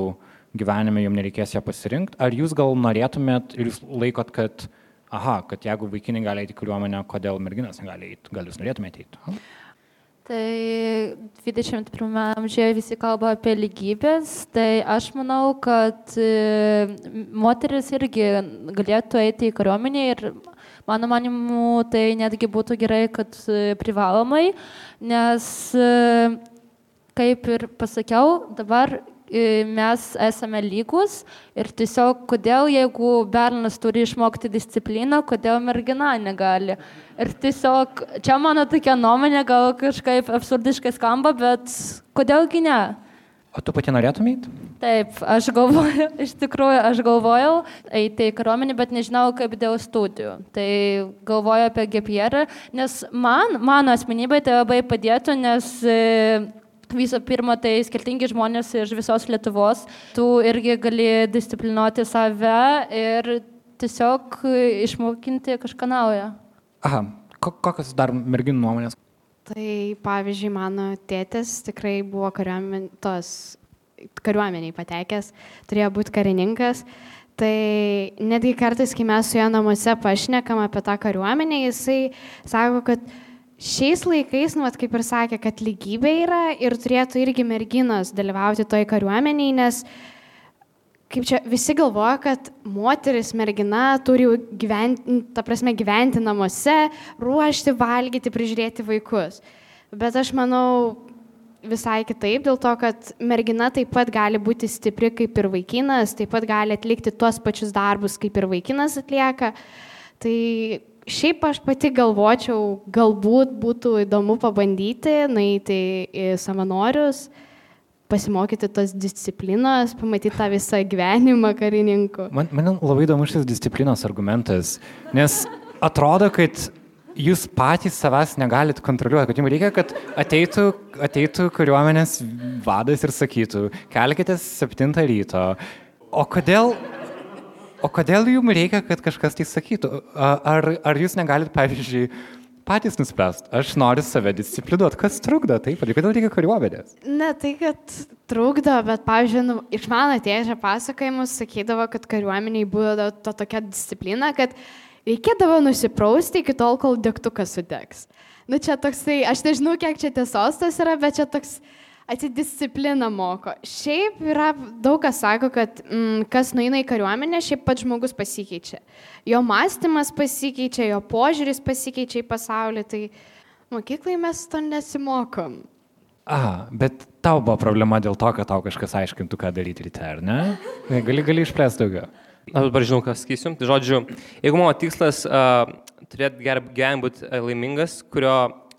gyvenime jums nereikės ją pasirinkti? Ar jūs gal norėtumėt ir jūs laikot, kad, aha, kad jeigu vaikinai gali eiti kariuomenę, kodėl merginas negali eiti? Gal jūs norėtumėte eiti? Tai 21 amžiuje visi kalba apie lygybės, tai aš manau, kad e, moteris irgi galėtų eiti į kariuomenę ir mano manimu tai netgi būtų gerai, kad e, privalomai, nes e, kaip ir pasakiau, dabar mes esame lygus ir tiesiog kodėl jeigu bernas turi išmokti discipliną, kodėl mergina negali. Ir tiesiog čia mano tokia nuomonė gal kažkaip absurdiškai skamba, bet kodėlgi ne? O tu pati norėtumėt? Taip, aš galvoju, iš tikrųjų, aš galvojau eiti į kariuomenį, bet nežinau kaip dėl studijų. Tai galvoju apie GPR, nes man, mano asmenybė tai labai padėtų, nes e, Visų pirma, tai skirtingi žmonės iš visos Lietuvos. Tu irgi gali disciplinuoti save ir tiesiog išmokinti kažką naujo. Aha, ko, kokios dar merginų nuomonės? Tai pavyzdžiui, mano tėtis tikrai buvo kariuomen, tos, kariuomeniai patekęs, turėjo būti karininkas. Tai netgi kartais, kai mes su juo namuose pašnekam apie tą kariuomenę, jisai sako, kad šiais laikais, nu, vat kaip ir sakė, kad lygybė yra ir turėtų irgi merginos dalyvauti toj kariuomeniai, nes kaip čia visi galvoja, kad moteris, mergina turi gyventi, ta prasme, gyventi namuose, ruošti, valgyti, prižiūrėti vaikus. Bet aš manau visai kitaip, dėl to, kad mergina taip pat gali būti stipri kaip ir vaikinas, taip pat gali atlikti tuos pačius darbus, kaip ir vaikinas atlieka. Tai šiaip aš pati galvočiau, galbūt būtų įdomu pabandyti, nueiti į savanorius, pasimokyti tos disciplinos, pamatyti tą visą gyvenimą karininkų. Man, man labai įdomus šis disciplinos argumentas, nes atrodo, kad jūs patys savęs negalit kontroliuoti, kad jums reikia, kad ateitų, ateitų kariuomenės vadas ir sakytų, kelkite 7 ryto. O kodėl, o kodėl jums reikia, kad kažkas tai sakytų? Ar, ar jūs negalit, pavyzdžiui, patys nuspręsti, aš noriu save disciplinuoti, kas trukdo tai, kodėl reikia kariuomenės? Ne tai, kad trukdo, bet, pavyzdžiui, nu, iš mano tėčio pasakojimus sakydavo, kad kariuomeniai buvo to tokia disciplina, kad reikėdavo nusiprausti iki tol, kol degtukas sudegs. Nu čia toksai, aš nežinau, kiek čia tiesos tas yra, bet čia toks atidisciplina moko. Šiaip yra daug kas sako, kad mm, kas nueina į kariuomenę, šiaip pats žmogus pasikeičia. Jo mąstymas pasikeičia, jo požiūris pasikeičia į pasaulį, tai mokyklai mes to nesimokom. Aha, bet tau buvo problema dėl to, kad tau kažkas aiškintų, ką daryti ryte, ar ne? Gali, gali išplėsti daugiau. Aš dabar žinau, ką sakysiu. Tai žodžiu, jeigu mano tikslas uh, turėti gerą gyvenimą, būti laimingas, kurio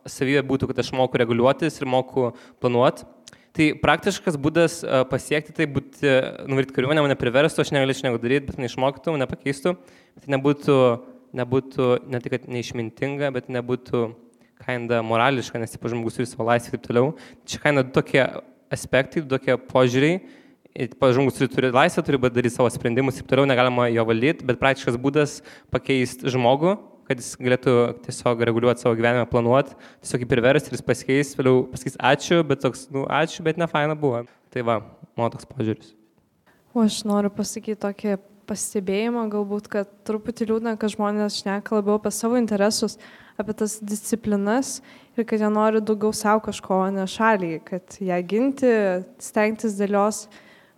savybė būtų, kad aš moku reguliuotis ir moku planuoti, tai praktiškas būdas uh, pasiekti tai būti, uh, nuvaryti kariuomenę, mane priverstų, aš negalėčiau nieko daryti, bet mane išmokytų, mane pakeistų. Tai nebūtų, nebūtų ne tik neišmintinga, bet nebūtų kaina morališka, nes tipo žmogus turi savo laisvę ir taip toliau. Čia kaina tokie aspektai, tokie požiūriai. Žmogus turi, turi laisvę, turi daryti savo sprendimus ir taip toliau, negalima jo valdyti, bet praktiškas būdas pakeisti žmogų, kad jis galėtų tiesiog reguliuoti savo gyvenimą, planuoti, tiesiog kaip ir versti ir jis pasikeis, vėliau pasakys ačiū, bet toks, nu, ačiū, bet ne faina buvo. Tai va, mano toks požiūris. O aš noriu pasakyti tokį pastebėjimą, galbūt, kad truputį liūdna, kad žmonės šneka labiau apie savo interesus, apie tas disciplinas ir kad jie nori daugiau savo kažko, o ne šaliai, kad ją ginti, stengtis dėl jos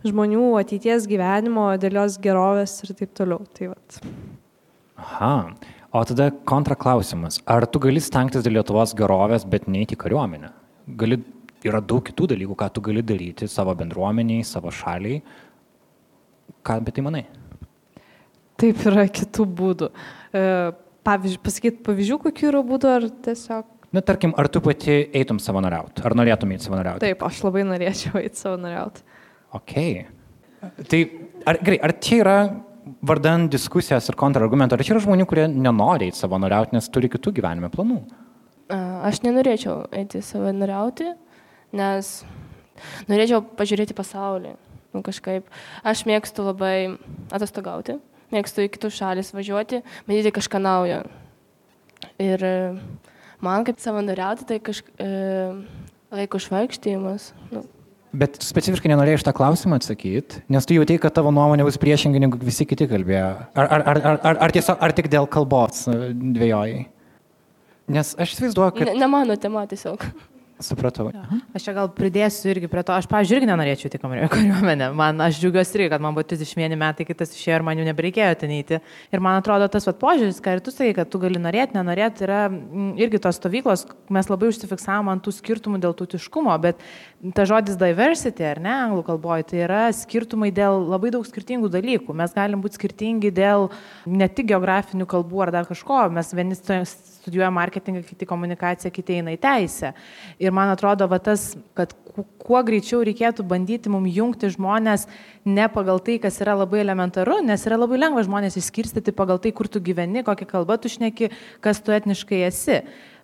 žmonių ateities gyvenimo, dėl jos gerovės ir taip toliau. Tai vat. Aha. O tada kontraklausimas. Ar tu gali stengtis dėl Lietuvos gerovės, bet neiti kariuomenę? Gali, yra daug kitų dalykų, ką tu gali daryti savo bendruomeniai, savo šaliai. Ką apie tai manai? Taip yra kitų būdų. E, pavyzdžiui, pasakyti pavyzdžių, kokių yra būdų, ar tiesiog... Na, tarkim, ar tu pati eitum savanoriauti? Ar norėtum eiti savanoriauti? Taip, aš labai norėčiau eiti savanoriauti. Ok. Tai ar, gerai, ar čia yra, vardant diskusijas ir kontrargumentų, ar čia yra žmonių, kurie nenori eiti savanoriauti, nes turi kitų gyvenime planų? Aš nenorėčiau eiti savanoriauti, nes norėčiau pažiūrėti pasaulį. Nu, kažkaip. Aš mėgstu labai atostogauti, mėgstu į kitus šalis važiuoti, matyti kažką naujo. Ir man kaip savanoriauti, tai kažkaip e, laiko švaikštėjimas. Nu, Bet specifiškai nenorėjai šitą klausimą atsakyti, nes tu jautei, kad tavo nuomonė bus priešingai negu visi kiti kalbėjo. Ar, ar, ar, ar, ar, ar, tiesiog, ar tik dėl kalbos e, dvėjojai? Nes aš įsivaizduoju, kad... ne, ne mano tema tiesiog. Supratau. Aš čia gal pridėsiu irgi prie to, aš, pavyzdžiui, irgi nenorėčiau tik kariuomenę. Man, aš džiaugiuosi irgi, kad man buvo 31 metai, kai tas išėjo ir man jau nebereikėjo ten eiti. Ir man atrodo, tas vat, požiūris, ką ir tu sakai, kad tu gali norėti, nenorėti, yra m, irgi tos stovyklos, mes labai užsifiksavom ant tų skirtumų dėl tautiškumo, bet ta žodis diversity, ar ne, anglų kalboje, tai yra skirtumai dėl labai daug skirtingų dalykų. Mes galim būti skirtingi dėl ne tik geografinių kalbų ar dar kažko, mes vieni studijuoja marketingą, kiti komunikaciją, kiti eina į teisę. Ir man atrodo, va, tas, kad kuo greičiau reikėtų bandyti mums jungti žmonės ne pagal tai, kas yra labai elementaru, nes yra labai lengva žmonės išskirstyti pagal tai, kur tu gyveni, kokią kalbą tu šneki, kas tu etniškai esi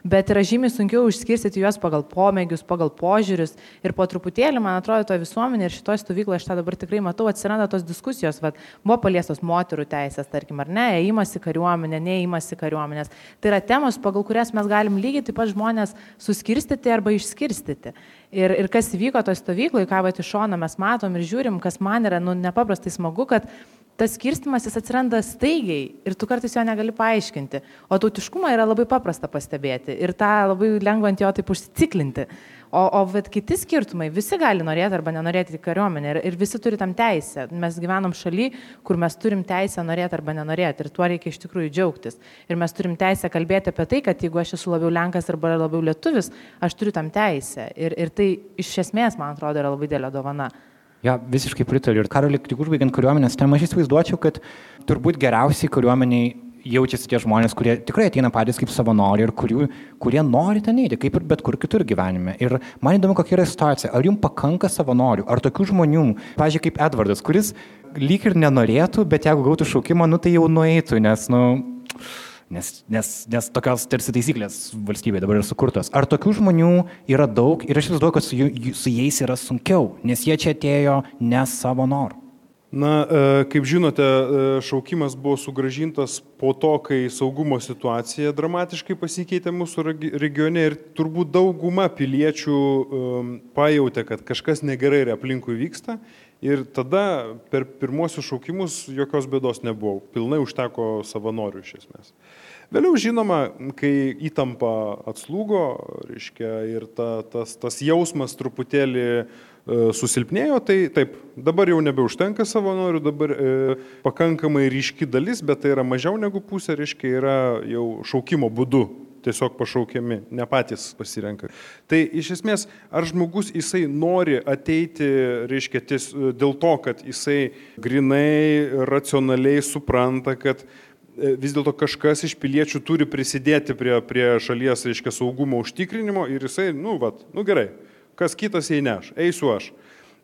bet yra žymiai sunkiau išskirstyti juos pagal pomėgius, pagal požiūrius ir po truputėlį, man atrodo, toje visuomenėje ir šitoje stovykloje, aš tą dabar tikrai matau, atsiranda tos diskusijos, vad, buvo paliestos moterų teisės, tarkim, ar ne, įimas į kariuomenę, neįimas į kariuomenės. Tai yra temos, pagal kurias mes galim lygiai taip pat žmonės suskirstyti arba išskirstyti. Ir, ir kas įvyko toje stovykloje, ką va iš šono mes matom ir žiūrim, kas man yra nu, nepaprastai smagu, kad tas skirstimas jis atsiranda staigiai ir tu kartais jo negali paaiškinti. O tautiškumą yra labai paprasta pastebėti ir tą labai lengva ant jo taip užsiciklinti. O, o bet kiti skirtumai, visi gali norėti arba nenorėti į kariuomenę ir, ir visi turi tam teisę. Mes gyvenam šaly, kur mes turim teisę norėti arba nenorėti ir tuo reikia iš tikrųjų džiaugtis. Ir mes turim teisę kalbėti apie tai, kad jeigu aš esu labiau lenkas arba labiau lietuvis, aš turiu tam teisę. Ir, ir tai iš esmės, man atrodo, yra labai dėlė dovana. Ja, visiškai pritariu. Ir karoli, tik užbaigiant kariuomenės temą, aš įsivaizduočiau, kad turbūt geriausiai kariuomeniai jaučiasi tie žmonės, kurie tikrai ateina patys kaip savanoriai ir kurių, kurie nori ten eiti, kaip ir bet kur kitur gyvenime. Ir man įdomu, kokia yra situacija. Ar jums pakanka savanorių, ar tokių žmonių, pažiūrėjau, kaip Edvardas, kuris lyg ir nenorėtų, bet jeigu gautų šaukimą, nu tai jau nueitų, nes, nu, nes, nes, nes tokios tarsi taisyklės valstybėje dabar yra sukurtos. Ar tokių žmonių yra daug ir aš įsivaizduoju, kad su, su jais yra sunkiau, nes jie čia atėjo ne savo norų. Na, e, kaip žinote, e, šaukimas buvo sugražintas po to, kai saugumo situacija dramatiškai pasikeitė mūsų regione ir turbūt dauguma piliečių pajutė, kad kažkas negerai ir aplinkui vyksta. Ir tada per pirmosius šaukimus jokios bėdos nebuvo. Pilnai užteko savanorių iš esmės. Vėliau, žinoma, kai įtampa atslūgo, reiškia, ir ta, tas, tas jausmas truputėlį E, susilpnėjo, tai taip, dabar jau nebeužtenka savanorių, dabar e, pakankamai ryški dalis, bet tai yra mažiau negu pusė, reiškia, yra jau šaukimo būdu tiesiog pašaukiami, ne patys pasirenka. Tai iš esmės, ar žmogus jisai nori ateiti, reiškia, ties, dėl to, kad jisai grinai, racionaliai supranta, kad e, vis dėlto kažkas iš piliečių turi prisidėti prie, prie šalies, reiškia, saugumo užtikrinimo ir jisai, nu, vat, nu gerai, kas kitas jai neš, eisiu aš.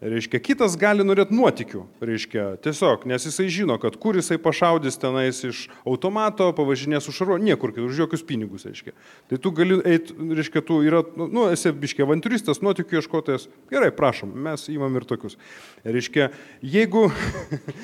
Reiškia, kitas gali norėti nuotikių, reiškia, tiesiog, nes jisai žino, kad kur jisai pašaudys tenais iš automato, pavažinės už šaro, niekur, už jokius pinigus, reiškia. Tai tu gali eiti, reiškia, tu yra, nu, nu esi biškė avanturistas, nuotikių ieškotojas, gerai, prašom, mes įmam ir tokius. Reiškia, jeigu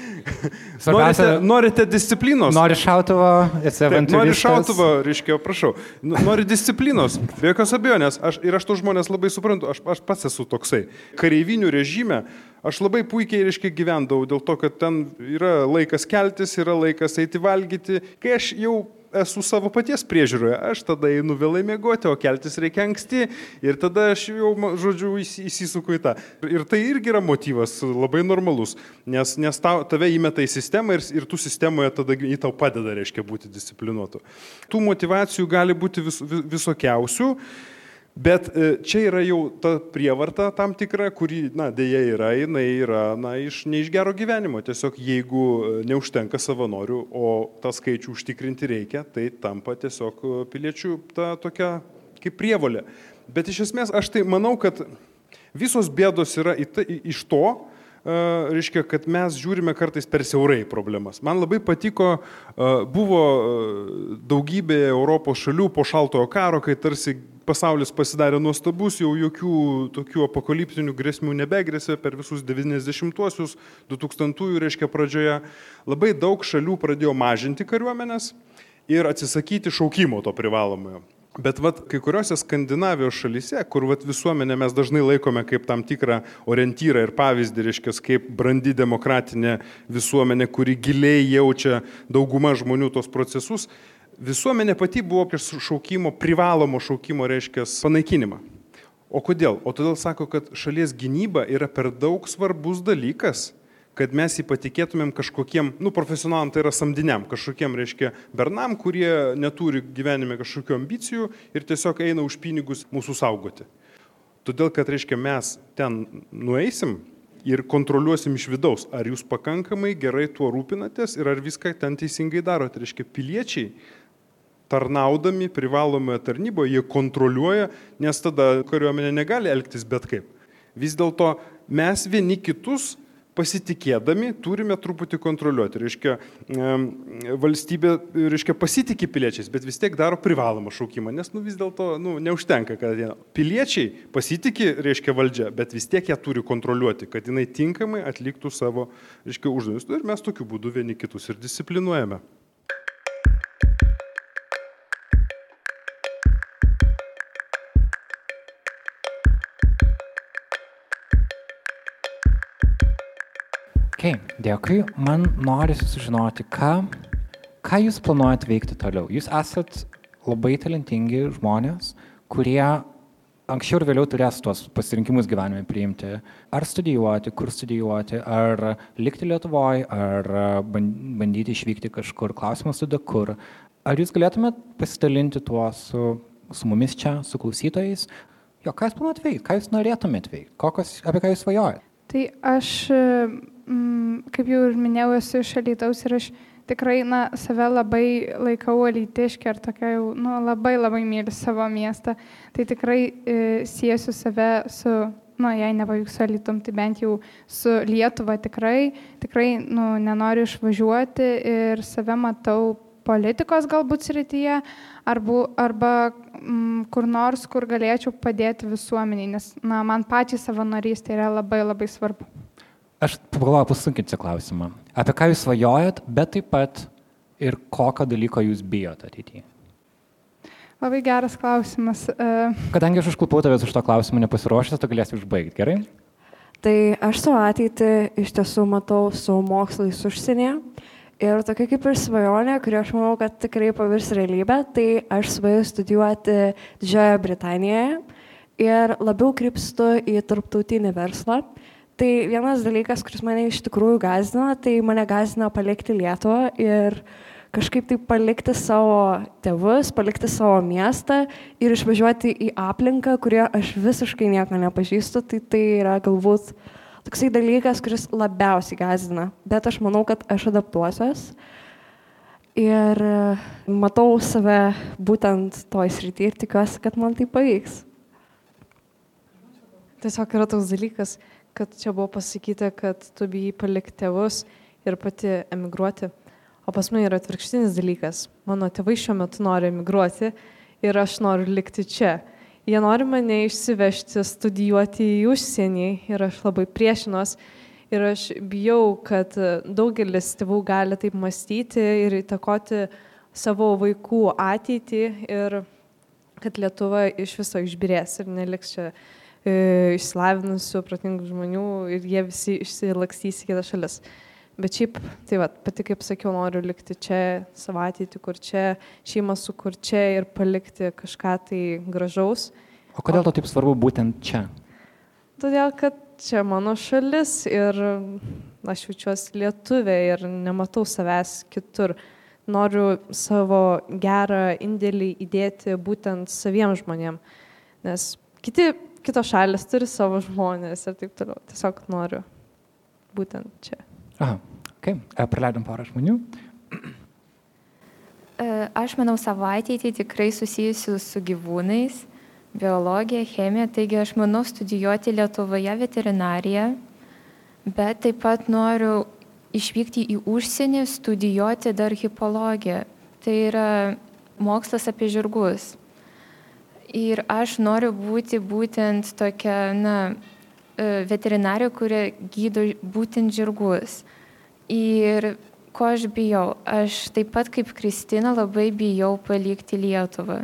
norite, norite disciplinos. Nori šautuvo, esi avanturistas. Nori šautuvo, reiškia, prašau, nori disciplinos, be jokios abejonės, aš, ir aš tų žmonės labai suprantu, aš, aš pats esu toksai. Kareivinių režime žymę, Aš labai puikiai, reiškia, gyvendavau dėl to, kad ten yra laikas keltis, yra laikas eiti valgyti. Kai aš jau esu savo paties priežiūroje, aš tada einu vėlai mėgoti, o keltis reikia anksti ir tada aš jau, žodžiu, įsisuku į tą. Ir tai irgi yra motyvas labai normalus, nes, nes tau, tave įmeta į sistemą ir, ir tu sistemoje tada į tau padeda, reiškia, būti disciplinuotu. Tų motivacijų gali būti vis, vis, visokiausių. Bet e, čia yra jau ta prievarta tam tikra, kuri, na, dėja yra, jinai yra, na, iš, ne iš gero gyvenimo. Tiesiog jeigu e, neužtenka savanorių, o tą skaičių užtikrinti reikia, tai tampa tiesiog e, piliečių ta tokia kaip prievolė. Bet iš esmės aš tai manau, kad visos bėdos yra iš to, reiškia, kad mes žiūrime kartais per siaurai problemas. Man labai patiko, buvo daugybė Europos šalių po šaltojo karo, kai tarsi pasaulis pasidarė nuostabus, jau jokių tokių apokaliptinių grėsmių nebegrėsė per visus 90-uosius, 2000-ųjų, reiškia, pradžioje. Labai daug šalių pradėjo mažinti kariuomenės ir atsisakyti šaukimo to privalomojo. Bet vat, kai kuriuose Skandinavijos šalyse, kur vat, visuomenė mes dažnai laikome kaip tam tikrą orientyrą ir pavyzdį, reiškia, kaip brandi demokratinė visuomenė, kuri giliai jaučia dauguma žmonių tos procesus, visuomenė pati buvo prieš šaukimo, privalomo šaukimo, reiškia, panaikinimą. O kodėl? O todėl sako, kad šalies gynyba yra per daug svarbus dalykas, kad mes jį patikėtumėm kažkokiem, nu, profesionalam, tai yra samdiniam, kažkokiem, reiškia, bernam, kurie neturi gyvenime kažkokių ambicijų ir tiesiog eina už pinigus mūsų saugoti. Todėl, kad, reiškia, mes ten nueisim ir kontroliuosim iš vidaus, ar jūs pakankamai gerai tuo rūpinatės ir ar viską ten teisingai darote. Reiškia, piliečiai tarnaudami privalomoje tarnyboje, jie kontroliuoja, nes tada kariuomenė negali elgtis bet kaip. Vis dėlto mes vieni kitus pasitikėdami turime truputį kontroliuoti. Reiškia, valstybė reiškia, pasitikė piliečiais, bet vis tiek daro privalomą šaukimą, nes nu, vis dėlto nu, neužtenka, kad jie, piliečiai pasitikė, reiškia, valdžia, bet vis tiek ją turi kontroliuoti, kad jinai tinkamai atliktų savo, reiškia, uždavinius. Ir mes tokiu būdu vieni kitus ir disciplinuojame. Ok, dėkui. Man norisi sužinoti, ką, ką jūs planuojate veikti toliau. Jūs esat labai talentingi žmonės, kurie anksčiau ir vėliau turės tuos pasirinkimus gyvenime priimti. Ar studijuoti, kur studijuoti, ar likti Lietuvoje, ar bandyti išvykti kažkur. Klausimas tada kur. Ar jūs galėtumėt pasidalinti tuo su, su mumis čia, su klausytojais? Jo, ką jūs planuojate veikti, ką jūs norėtumėt veikti, kokios, apie ką jūs svajojate? Tai aš mm, kaip jau ir minėjau, esu iš Alytaus ir aš tikrai, na, save labai laikau alytiškė ir tokia jau, nu, labai labai myliu savo miestą. Tai tikrai e, siesiu save su, nu, jei nepavyks su Alytum, tai bent jau su Lietuva tikrai, tikrai, nu, nenoriu išvažiuoti ir save matau politikos galbūt srityje arba, arba mm, kur nors, kur galėčiau padėti visuomeniai, nes na, man pačiai savanorystė yra labai labai svarbu. Aš pagalvoju, pasunkinti klausimą. Apie ką jūs svajojat, bet taip pat ir kokio dalyko jūs bijot ateityje? Labai geras klausimas. E, Kadangi aš užklupau tavęs už to klausimą nepasiruošęs, tu galėsi užbaigti, gerai? Tai aš savo ateitį iš tiesų matau su mokslais užsienyje. Ir tokia kaip ir svajonė, kuri aš manau, kad tikrai pavirs realybę, tai aš svajoju studijuoti Didžiojoje Britanijoje ir labiau krypstu į tarptautinį verslą. Tai vienas dalykas, kuris mane iš tikrųjų gazina, tai mane gazina palikti Lietuvą ir kažkaip tai palikti savo tėvus, palikti savo miestą ir išvažiuoti į aplinką, kurioje aš visiškai nieko nepažįstu, tai tai yra galbūt toksai dalykas, kuris labiausiai gazina. Bet aš manau, kad aš adaptuosiuos ir matau save būtent toj srity ir tikiuosi, kad man tai pavyks. Tiesiog yra toks dalykas, kad čia buvo pasakyta, kad tu bijai palikti tėvus ir pati emigruoti. O pas mane yra atvirkštinis dalykas. Mano tėvai šiuo metu nori emigruoti ir aš noriu likti čia. Jie nori mane išsivežti, studijuoti į užsienį ir aš labai priešinos. Ir aš bijau, kad daugelis tėvų gali taip mąstyti ir įtakoti savo vaikų ateitį ir kad Lietuva iš viso išbirės ir neliks čia e, išsilavinusių, protingų žmonių ir jie visi išsilakstys į kitas šalis. Bet šiaip, tai va, pati kaip sakiau, noriu likti čia savo ateitį, kur čia, šeimą sukur čia ir palikti kažką tai gražaus. O kodėl to taip svarbu būtent čia? Todėl, kad čia mano šalis ir aš jaučiuosi lietuvė ir nematau savęs kitur. Noriu savo gerą indėlį įdėti būtent saviem žmonėm, nes kiti, kitos šalis turi savo žmonės ir taip toliau. Tiesiog noriu būtent čia. Aha, ok, praleidom porą žmonių. Aš manau, savo ateitį tikrai susijusiu su gyvūnais biologiją, chemiją, taigi aš manau studijuoti Lietuvoje veterinariją, bet taip pat noriu išvykti į užsienį, studijuoti dar hipologiją. Tai yra mokslas apie žirgus. Ir aš noriu būti būtent tokia, na, e, veterinarė, kurie gydo būtent žirgus. Ir ko aš bijau? Aš taip pat kaip Kristina labai bijau palikti Lietuvą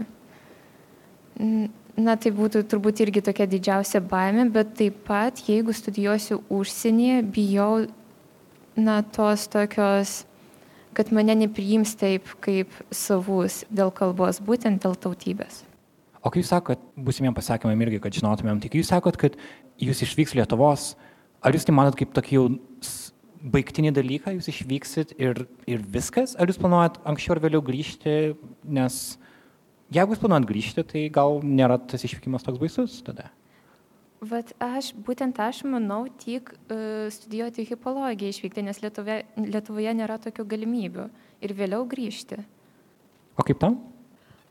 na tai būtų turbūt irgi tokia didžiausia baimė, bet taip pat, jeigu studijuosiu užsienyje, bijau, na, tos tokios, kad mane nepriims taip kaip savus dėl kalbos, būtent dėl tautybės. O kai jūs sakot, būsimiem pasakymam irgi, kad žinotumėm, tai kai jūs sakot, kad jūs išvyks Lietuvos, ar jūs tai manot kaip tokį jau baigtinį dalyką, jūs išvyksit ir, ir viskas, ar jūs planuojat anksčiau ar vėliau grįžti, nes Jeigu jūs planuojat grįžti, tai gal nėra tas išvykimas toks baisus tada. Vat aš, būtent aš manau tik uh, studijuoti hipologiją išvykti, nes Lietuvė, Lietuvoje nėra tokių galimybių ir vėliau grįžti. O kaip tam?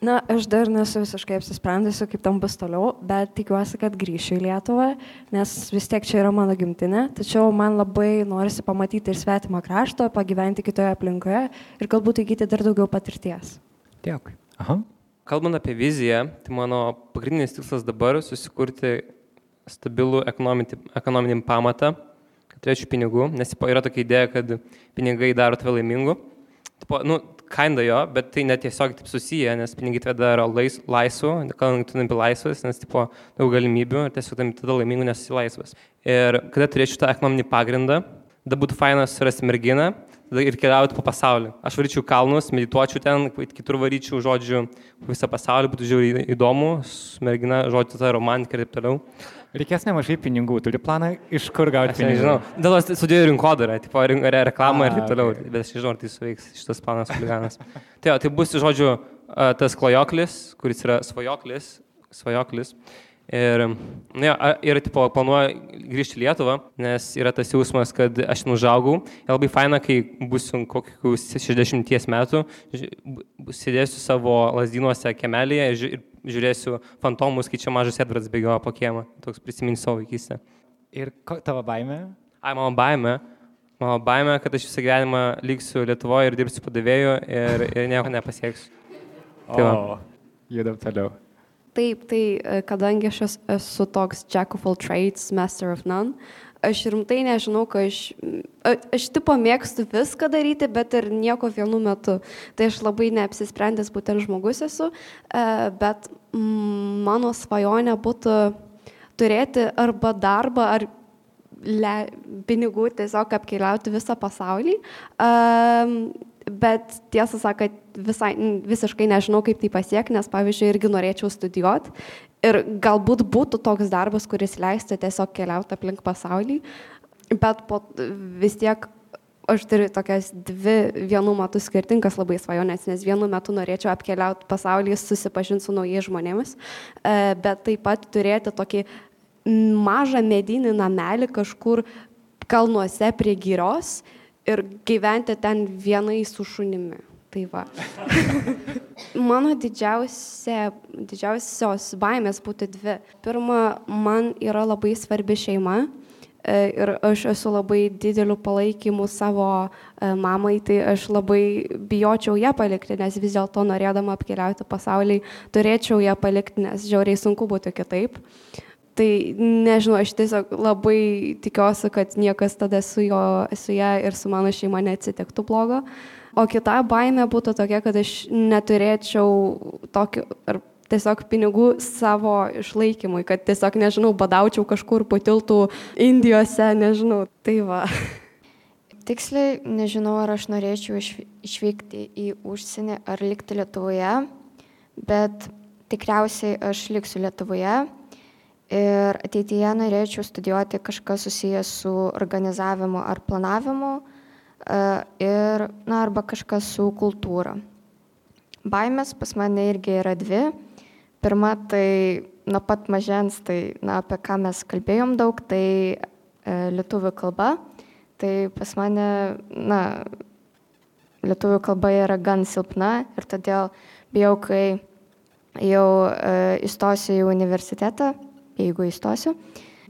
Na, aš dar nesu visiškai apsisprendusi, kaip tam bus toliau, bet tikiuosi, kad grįšiu į Lietuvą, nes vis tiek čia yra mano gimtinė, tačiau man labai norisi pamatyti ir svetimą kraštą, pagyventi kitoje aplinkoje ir galbūt įgyti dar daugiau patirties. Dėkui. Aha. Kalbant apie viziją, tai mano pagrindinis tikslas dabar susikurti stabilų ekonominį, ekonominį pamatą, kad turėčiau pinigų, nes yra tokia idėja, kad pinigai daro tave laimingu. Tipo, nu, kinda jo, bet tai netiesiog taip susiję, nes pinigai tave daro lais, laisvu, kalbant, tu tampi laisvas, nes tipo, daug galimybių ir tiesiog tampi tada laimingu, nes esi laisvas. Ir kada turėčiau tą ekonominį pagrindą, tada būtų fainas surasti merginą, ir keliauti po pasaulį. Aš varyčiau kalnus, medituočiau ten, kitur varyčiau, žodžiu, visą pasaulį, būtų žiūri įdomu, mergina, žodžiu, ta romantika ir taip toliau. Reikės nemažai pinigų, turi planą, iš kur gauti pinigų. Nežinau, dėl to studijų rinkodarą, tipo reklamą ir taip toliau, okay. bet aš nežinau, ar tai suveiks šitas planas huliganas. tai, tai bus, žodžiu, tas klajoklis, kuris yra svajoklis, svajoklis. Ir, ne, ir tipo, planuoju grįžti į Lietuvą, nes yra tas jausmas, kad aš nužaugau. Ir labai faina, kai būsiu kokius 60 metų, sėdėsiu savo lasdynuose kemelėje ir žiūrėsiu fantomus, kai čia mažas Edvards bėgioja po kiemą. Toks prisiminsiu savo vaikystę. Ir tavo baime? Ai, mano baime. Mano baime, kad aš visą gyvenimą liksiu Lietuvoje ir dirbsiu padavėju ir, ir nieko nepasieksiu. Tai o, judam toliau. Taip, tai e, kadangi aš esu toks Jack of all trades, master of none, aš rimtai nežinau, ką aš, aš tipo mėgstu viską daryti, bet ir nieko vienu metu. Tai aš labai neapsisprendęs būtent žmogus esu, e, bet mano svajonė būtų turėti arba darbą, ar le, pinigų tiesiog apkeliauti visą pasaulį. Um, bet tiesą sakant, visai, visiškai nežinau, kaip tai pasiekti, nes, pavyzdžiui, irgi norėčiau studijuoti. Ir galbūt būtų toks darbas, kuris leistų tiesiog keliauti aplink pasaulį, bet po, vis tiek aš turiu tokias dvi vienu metu skirtingas labai svajonės, nes vienu metu norėčiau apkeliauti pasaulį, susipažinti su naujais žmonėmis, e, bet taip pat turėti tokį mažą medinį namelį kažkur kalnuose prie gyros ir gyventi ten vienai su šunimi. Tai va. Mano didžiausia, didžiausios baimės būtų dvi. Pirma, man yra labai svarbi šeima e, ir aš esu labai dideliu palaikymu savo e, mamai, tai aš labai bijočiau ją palikti, nes vis dėlto norėdama apkeliauti pasaulį, turėčiau ją palikti, nes žiauriai sunku būtų kitaip. Tai nežinau, aš tiesiog labai tikiuosi, kad niekas tada su, jo, su ją ir su mano šeima neatsitiktų blogo. O kita baime būtų tokia, kad aš neturėčiau tokio, ar tiesiog pinigų savo išlaikymui, kad tiesiog, nežinau, badaučiau kažkur po tiltų Indijose, nežinau. Tai va. Tiksliai nežinau, ar aš norėčiau išvykti į užsienį ar likti Lietuvoje, bet tikriausiai aš liksiu Lietuvoje ir ateityje norėčiau studijuoti kažką susijęs su organizavimu ar planavimu e, ir, na, arba kažkas su kultūra. Baimės pas mane irgi yra dvi. Pirma, tai nuo pat mažens, tai, na, apie ką mes kalbėjom daug, tai e, lietuvių kalba. Tai pas mane, na, lietuvių kalba yra gan silpna ir todėl bijau, kai jau e, įstosiu į universitetą, jeigu įstosiu,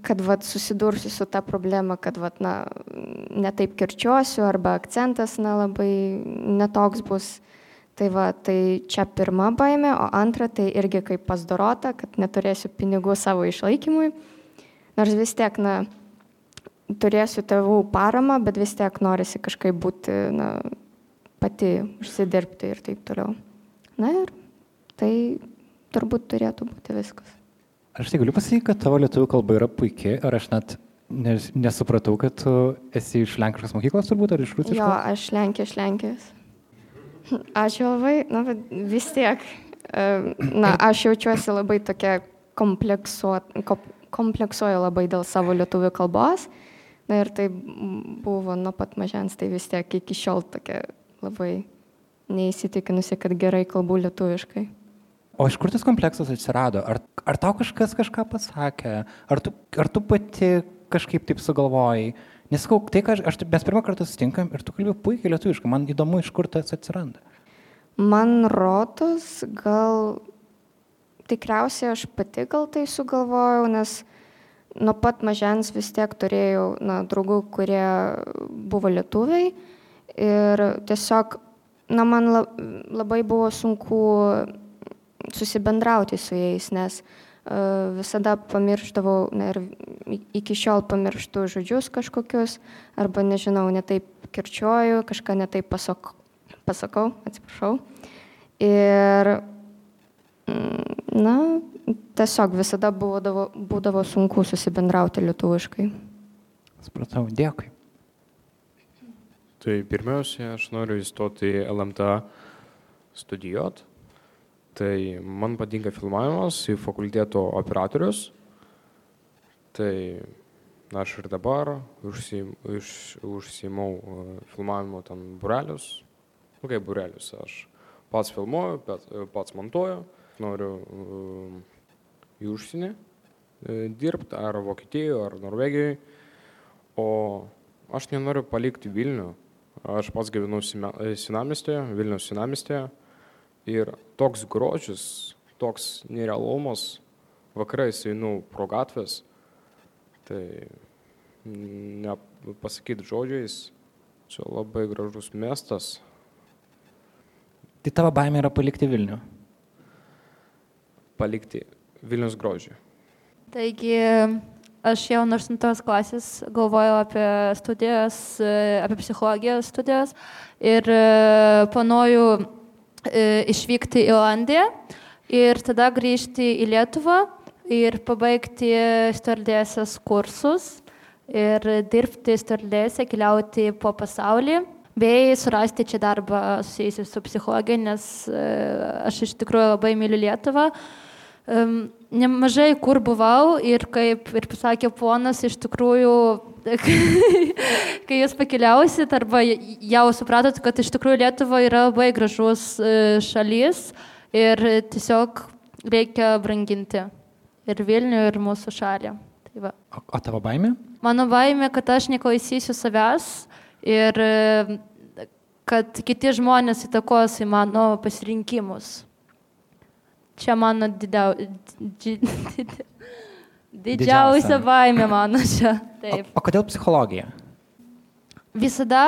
kad vat, susidursiu su ta problema, kad vat, na, netaip kirčiuosiu arba akcentas na, labai netoks bus. Tai va, tai čia pirma baime, o antra tai irgi kaip pasdorota, kad neturėsiu pinigų savo išlaikymui. Nors vis tiek, na, turėsiu tėvų paramą, bet vis tiek norisi kažkaip būti, na, pati užsidirbti ir taip toliau. Na ir tai turbūt turėtų būti viskas. Aš tai galiu pasakyti, kad tavo lietuvių kalba yra puikiai, ar aš net nes, nesupratau, kad tu esi iš Lenkiškos mokyklos turbūt, ar iš Rusiškos? Jo, aš Lenkija, iš Lenkijos. Ačiū labai, na, vis tiek, na, aš jaučiuosi labai tokia kompleksuot, kompleksuoju labai dėl savo lietuvių kalbos. Na ir tai buvo nuo pat mažens, tai vis tiek iki šiol tokia labai neįsitikinusi, kad gerai kalbu lietuviškai. O iš kur tas kompleksas atsirado? Ar, ar tau kažkas kažką pasakė? Ar tu, ar tu pati kažkaip taip sugalvojai? Nesakau, tai, ką aš, aš, mes pirmą kartą sustinkam ir tu kalbė puikiai lietuviškai, man įdomu, iš kur tas atsiranda. Man rotos, gal tikriausiai aš pati gal tai sugalvojau, nes nuo pat mažens vis tiek turėjau na, draugų, kurie buvo lietuviai ir tiesiog, na, man labai buvo sunku susibendrauti su jais, nes uh, visada pamirštavau na, ir iki šiol pamirštu žodžius kažkokius, arba nežinau, netaip kirčiuoju, kažką netaip pasakau, pasakau atsiprašau. Ir, mm, na, tiesiog visada būdavo, būdavo sunku susibendrauti lietuviškai. Supratau, dėkui. Tai pirmiausia, aš noriu įstoti į LMTA studijuoti Tai man patinka filmavimas, į fakulteto operatorius. Tai aš ir dabar užsim, už, užsimau uh, filmavimo ten burelius. Nu kaip burelius, aš pats filmuoju, bet, e, pats montuoju, noriu uh, į užsienį dirbti, ar Vokietijoje, ar Norvegijoje. O aš nenoriu palikti Vilnių. Aš pats gyvenu Sinamestėje, Vilnius Sinamestėje. Ir toks grožis, toks nerealumas, vakarais einu pro gatvės, tai nepasakyti žodžiais, čia labai gražus miestas. Tai tavo baimė yra palikti Vilnių? Palikti Vilnius grožį. Taigi, aš jau nuo 8 klasės galvojau apie studijas, apie psichologijos studijas ir panoju E, išvykti į Olandiją ir tada grįžti į Lietuvą ir pabaigti stardėsės kursus ir dirbti stardėse, keliauti po pasaulį bei surasti čia darbą susijusiu su psichologija, nes e, aš iš tikrųjų labai myliu Lietuvą. Nemažai kur buvau ir kaip ir pasakė ponas, iš tikrųjų kai jūs pakeliausit arba jau supratot, kad iš tikrųjų Lietuva yra labai gražus e, šalis ir tiesiog reikia branginti ir Vilnių, ir mūsų šalį. Tai va. o, o tavo baimė? Mano baimė, kad aš neklausysiu savęs ir e, kad kiti žmonės įtakos į mano pasirinkimus. Čia mano didiausia. Didžiausia baimė mano čia. Taip. O, o kodėl psichologija? Visada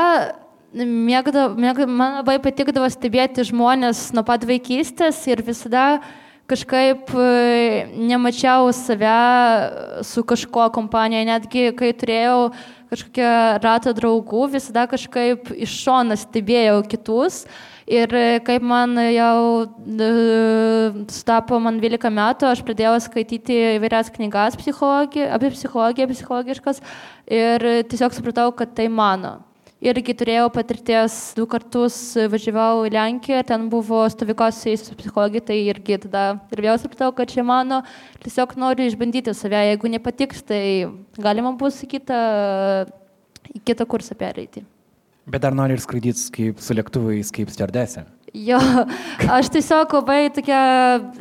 mėgdavo, mėgdavo, man labai patikdavo stebėti žmonės nuo pat vaikystės ir visada kažkaip e, nemačiau save su kažko kompanija, netgi kai turėjau kažkokią ratą draugų, visada kažkaip iš šono stebėjau kitus. Ir kaip man jau sutapo man 12 metų, aš pradėjau skaityti įvairias knygas psichologi, apie psichologiją, psichologiškas. Ir tiesiog supratau, kad tai mano. Irgi turėjau patirties, du kartus važiavau į Lenkiją, ten buvo stovykos su psichologija, tai irgi tada ir vėl supratau, kad čia mano, tiesiog noriu išbandyti save, jeigu nepatiks, tai galima bus į kitą, į kitą kursą pereiti. Bet dar nori ir skraidyti kaip su lėktuvais, kaip stardesė. Jo, aš tiesiog labai tokia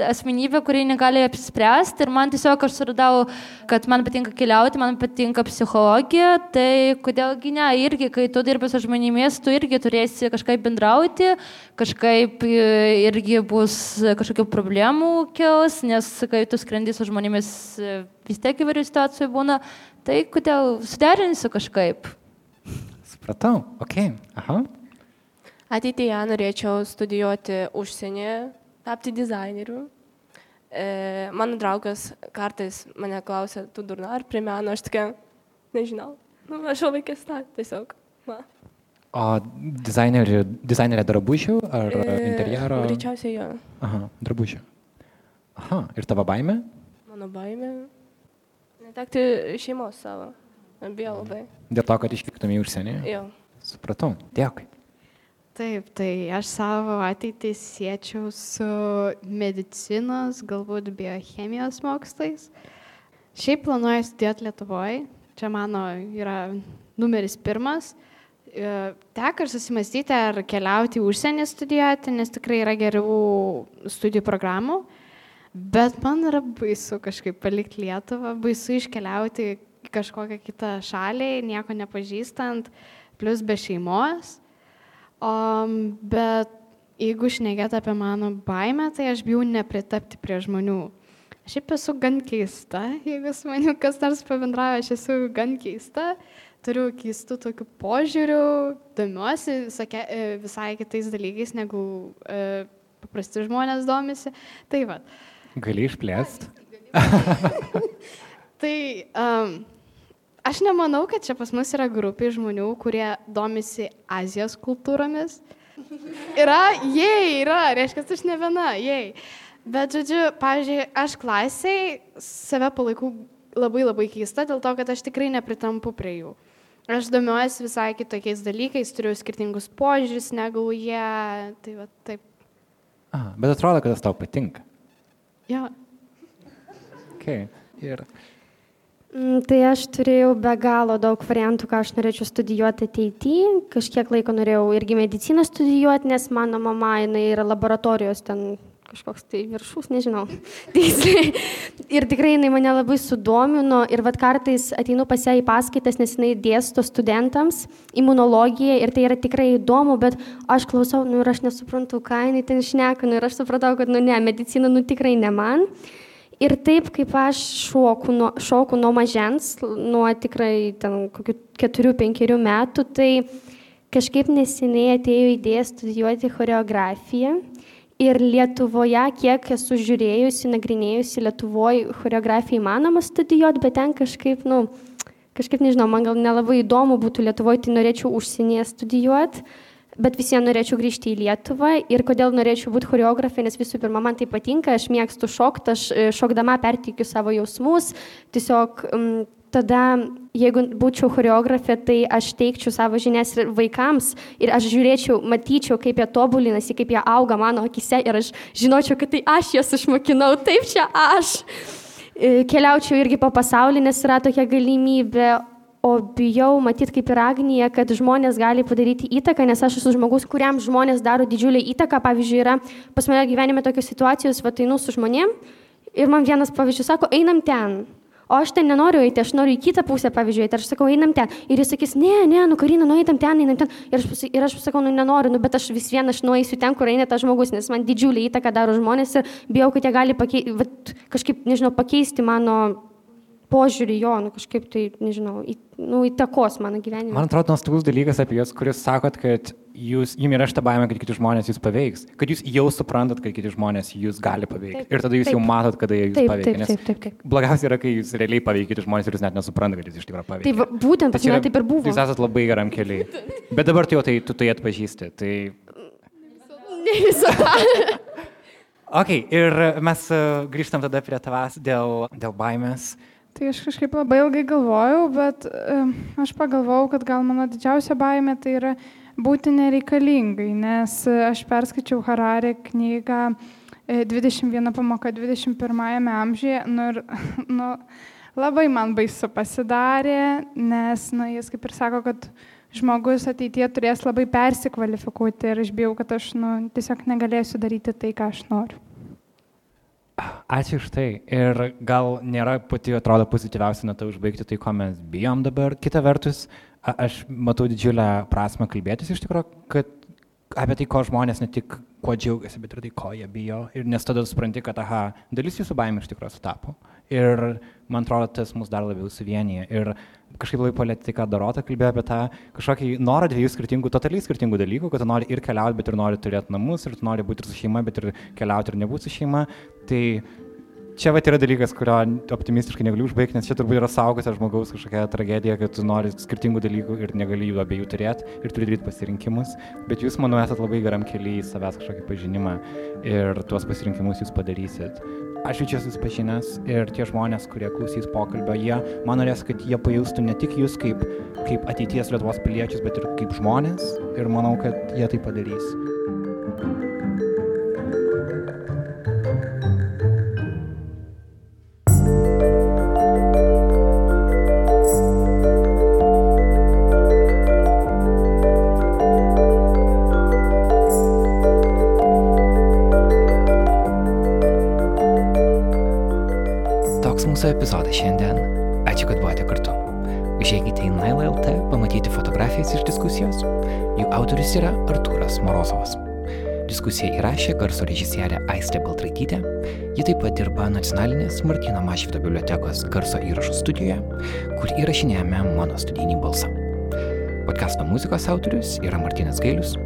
asmenybė, kuri negali apsispręsti ir man tiesiog aš suradau, kad man patinka keliauti, man patinka psichologija, tai kodėlgi ne, irgi, kai tu dirbi su žmonėmis, tu irgi turėsi kažkaip bendrauti, kažkaip e, irgi bus kažkokių problemų kils, nes kai tu skrendi su žmonėmis e, vis tiek įvairių situacijų būna, tai kodėl suderinsiu kažkaip. Supratau, ok, aha. Ateityje norėčiau studijuoti užsienyje, tapti dizaineriu. E, mano draugas kartais mane klausia, tu durna ar prie meno, aš tokia, nežinau, nu, aš jau laikęs tą tiesiog. Va. O dizainerė, dizainerė drabužių ar e, interjero? Greičiausiai jo. Aha, drabužių. Aha, ir tavo baime? Mano baime. Netekti šeimos savo. Bijau labai. Dėl to, kad išvyktum į užsienį? Jo. Supratau. Dėkui. Taip, tai aš savo ateitį siečiau su medicinos, galbūt biochemijos mokslais. Šiaip planuoju studijuoti Lietuvoje, čia mano yra numeris pirmas. E, teko ir susimastyti, ar keliauti į užsienį studijuoti, nes tikrai yra gerų studijų programų. Bet man yra baisu kažkaip palikti Lietuvą, baisu iškeliauti kažkokią kitą šalį, nieko nepažįstant, plus be šeimos. Um, bet jeigu šnekėt apie mano baimę, tai aš bijau nepritapti prie žmonių. Aš šiaip esu gan keista, jeigu su manimi kas nors pabendrauja, aš esu gan keista, turiu keistų tokių požiūrių, domiuosi visokia, e, visai kitais dalykais, negu e, paprasti žmonės domisi. Tai va. Gali išplėsti. tai um, Aš nemanau, kad čia pas mus yra grupė žmonių, kurie domisi Azijos kultūromis. Yra, jei, yra, reiškia, aš ne viena, jei. Bet, žodžiu, pavyzdžiui, aš klasiai save palaikau labai labai keista dėl to, kad aš tikrai nepritampu prie jų. Aš domiuosi visai kitokiais dalykais, turiu skirtingus požiūris negu jie. Tai va, taip. Aha, bet atrodo, kad tas tau patinka. Jo. Okay. Ir tai aš turėjau be galo daug variantų, ką aš norėčiau studijuoti ateityje. Kažkiek laiko norėjau irgi mediciną studijuoti, nes mano mama, jinai yra laboratorijos ten kažkoks tai viršus, nežinau. ir tikrai jinai mane labai sudomino ir vad kartais ateinu pas ją į paskaitas, nes jinai dėsto studentams imunologiją ir tai yra tikrai įdomu, bet aš klausau, nu ir aš nesuprantu, ką jinai ten šneka, nu ir aš supratau, kad, nu ne, medicina, nu tikrai ne man. Ir taip kaip aš šoku nuo, šoku nuo mažens, nuo tikrai ten kokių keturių, penkerių metų, tai kažkaip neseniai atėjo idėja studijuoti choreografiją. Ir Lietuvoje, kiek esu žiūrėjusi, nagrinėjusi Lietuvoje choreografiją įmanoma studijuoti, bet ten kažkaip, nu, kažkaip nežinau, man gal nelabai įdomu būtų Lietuvoje, tai norėčiau užsienyje studijuoti bet visiems norėčiau grįžti į Lietuvą ir kodėl norėčiau būti choreografė, nes visų pirma, man tai patinka, aš mėgstu šokti, aš e, šokdama pertikiu savo jausmus, tiesiog tada, jeigu būčiau choreografė, tai aš teikčiau savo žinias ir vaikams ir aš žiūrėčiau, matyčiau, kaip jie tobulinasi, kaip jie auga mano akise ir aš žinočiau, kad tai aš jas išmokinau, taip čia aš. E, keliaučiau irgi po pasaulį, nes yra tokia galimybė, o bijau matyt kaip ir Agnija, kad žmonės gali padaryti įtaką, nes aš esu žmogus, kuriam žmonės daro didžiulį įtaką. Pavyzdžiui, yra pas mane gyvenime tokios situacijos, va einu su žmonėm ir man vienas pavyzdžiui sako, einam ten. O aš ten nenoriu eiti, aš noriu į kitą pusę, pavyzdžiui, ir aš sakau, einam ten. Ir jis sakys, ne, ne, nu karina, nu eitam ten, einam ten. Ir aš, ir aš sakau, nu nenoriu, nu, bet aš vis vien aš nueisiu ten, kur eina tas žmogus, nes man didžiulį įtaką daro žmonės ir bijau, kad jie gali pakei, va, kažkaip, nežinau, pakeisti mano požiūrį jo, nu, kažkaip tai, nežinau, į, nu, įtakos mano gyvenimą. Man atrodo, nuostabus dalykas apie jūs, kuris sakot, kad jūs, jums yra šitą baimę, kad kiti žmonės jūs paveiks, kad jūs jau suprantat, kad kiti žmonės jūs gali paveikti. Taip, Ir tada jūs taip. jau matot, kada jie jūs Taip, paveikia. taip, taip, taip, taip. Blogiausia yra, kai jūs realiai paveikite žmonės ir jūs net nesuprantate, kad jūs iš tikrųjų paveikia. Tai būtent pas mane taip ir buvo. Jūs esate labai geram keliui. Bet dabar tai jau tai, tu tai atpažįsti. Tai... Ne visada. Ok, ir mes e, grįžtam tada prie tavęs dėl, dėl baimės. Tai aš kažkaip labai ilgai galvojau, bet um, aš pagalvojau, kad gal mano didžiausia baimė tai yra būti nereikalingai, nes e, aš perskaičiau Hararė knygą e, 21 pamoka 21 amžiuje nu, ir nu, labai man baisu pasidarė, nes nu, jis kaip ir sako, kad žmogus ateityje turės labai persikvalifikuoti ir aš bijau, kad aš nu, tiesiog negalėsiu daryti tai, ką aš noriu. Ačiū už tai. Ir gal nėra pati, atrodo, pozityviausia nata užbaigti tai, ko mes bijom dabar. Kita vertus, aš matau didžiulę prasme kalbėtis iš tikrųjų, kad apie tai, ko žmonės ne tik kuo džiaugiasi, bet ir tai, ko jie bijo. Ir nes tada supranti, kad, aha, dalis jūsų baimė iš tikrųjų sutapo. Ir man atrodo, tas mus dar labiau suvienyje. Ir kažkaip labai palėti tai, ką Dorota kalbėjo apie tą kažkokį norą dviejų skirtingų, totaliai skirtingų dalykų, kad tu nori ir keliauti, bet ir nori turėti namus, ir tu nori būti ir su šeima, bet ir keliauti ir nebūti su šeima. Tai čia va yra dalykas, kurio optimistiškai negaliu užbaigti, nes čia turbūt yra saugusio žmogaus kažkokia tragedija, kad tu nori skirtingų dalykų ir negali jų abiejų turėti ir turi daryti pasirinkimus. Bet jūs, manau, esate labai geram keliui į savęs kažkokį pažinimą ir tuos pasirinkimus jūs padarysit. Aš jaučiuosi susipažinęs ir tie žmonės, kurie klausys pokalbio, jie, man norės, kad jie pajustų ne tik jūs kaip, kaip ateities Lietuvos piliečius, bet ir kaip žmonės ir manau, kad jie tai padarys. Toks mūsų epizodas šiandien. Ačiū, kad buvote kartu. Užėjkite į Nailą LT pamatyti fotografijas iš diskusijos. Jų autorius yra Artūras Morozovas. Diskusiją įrašė garso režisierė Aistė Baltraitytė. Ji taip pat dirba nacionalinės Martino Mašvito bibliotekos garso įrašų studijoje, kur įrašinėjame mano studijinį balsą. Podkasto muzikos autorius yra Martinas Gailius.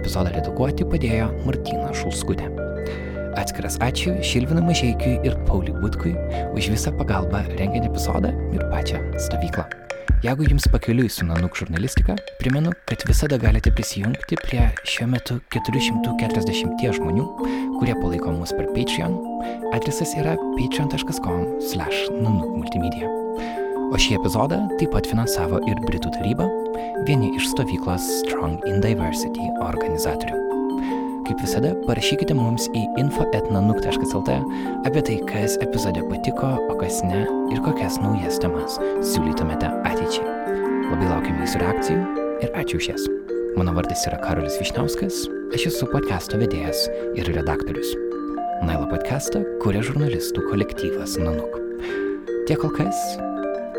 Epizodą redaguoti padėjo Martina Šulskutė. Atskiras ačiū Šilvinui Mažiekiui ir Pauliui Butkui už visą pagalbą rengiant epizodą ir pačią stovyklą. Jeigu jums pakeliui su Nanuk žurnalistika, primenu, kad visada galite prisijungti prie šiuo metu 440 žmonių, kurie palaiko mus per Patreon. Adresas yra patreon.com/nanuk multimedia. O šį epizodą taip pat finansavo ir Britų taryba, vieni iš stovyklos Strong in Diversity organizatorių. Kaip visada, parašykite mums į info.nanuk.lt apie tai, kas epizode patiko, o kas ne ir kokias naujas temas siūlytumėte ateičiai. Labai laukiame jūsų reakcijų ir ačiū už jas. Mano vardas yra Karolis Višniauskas, aš esu podcast'o vedėjas ir redaktorius. Nailo podcast'ą kuria žurnalistų kolektyvas Nanuk. Tiek kol kas,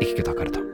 iki kito karto.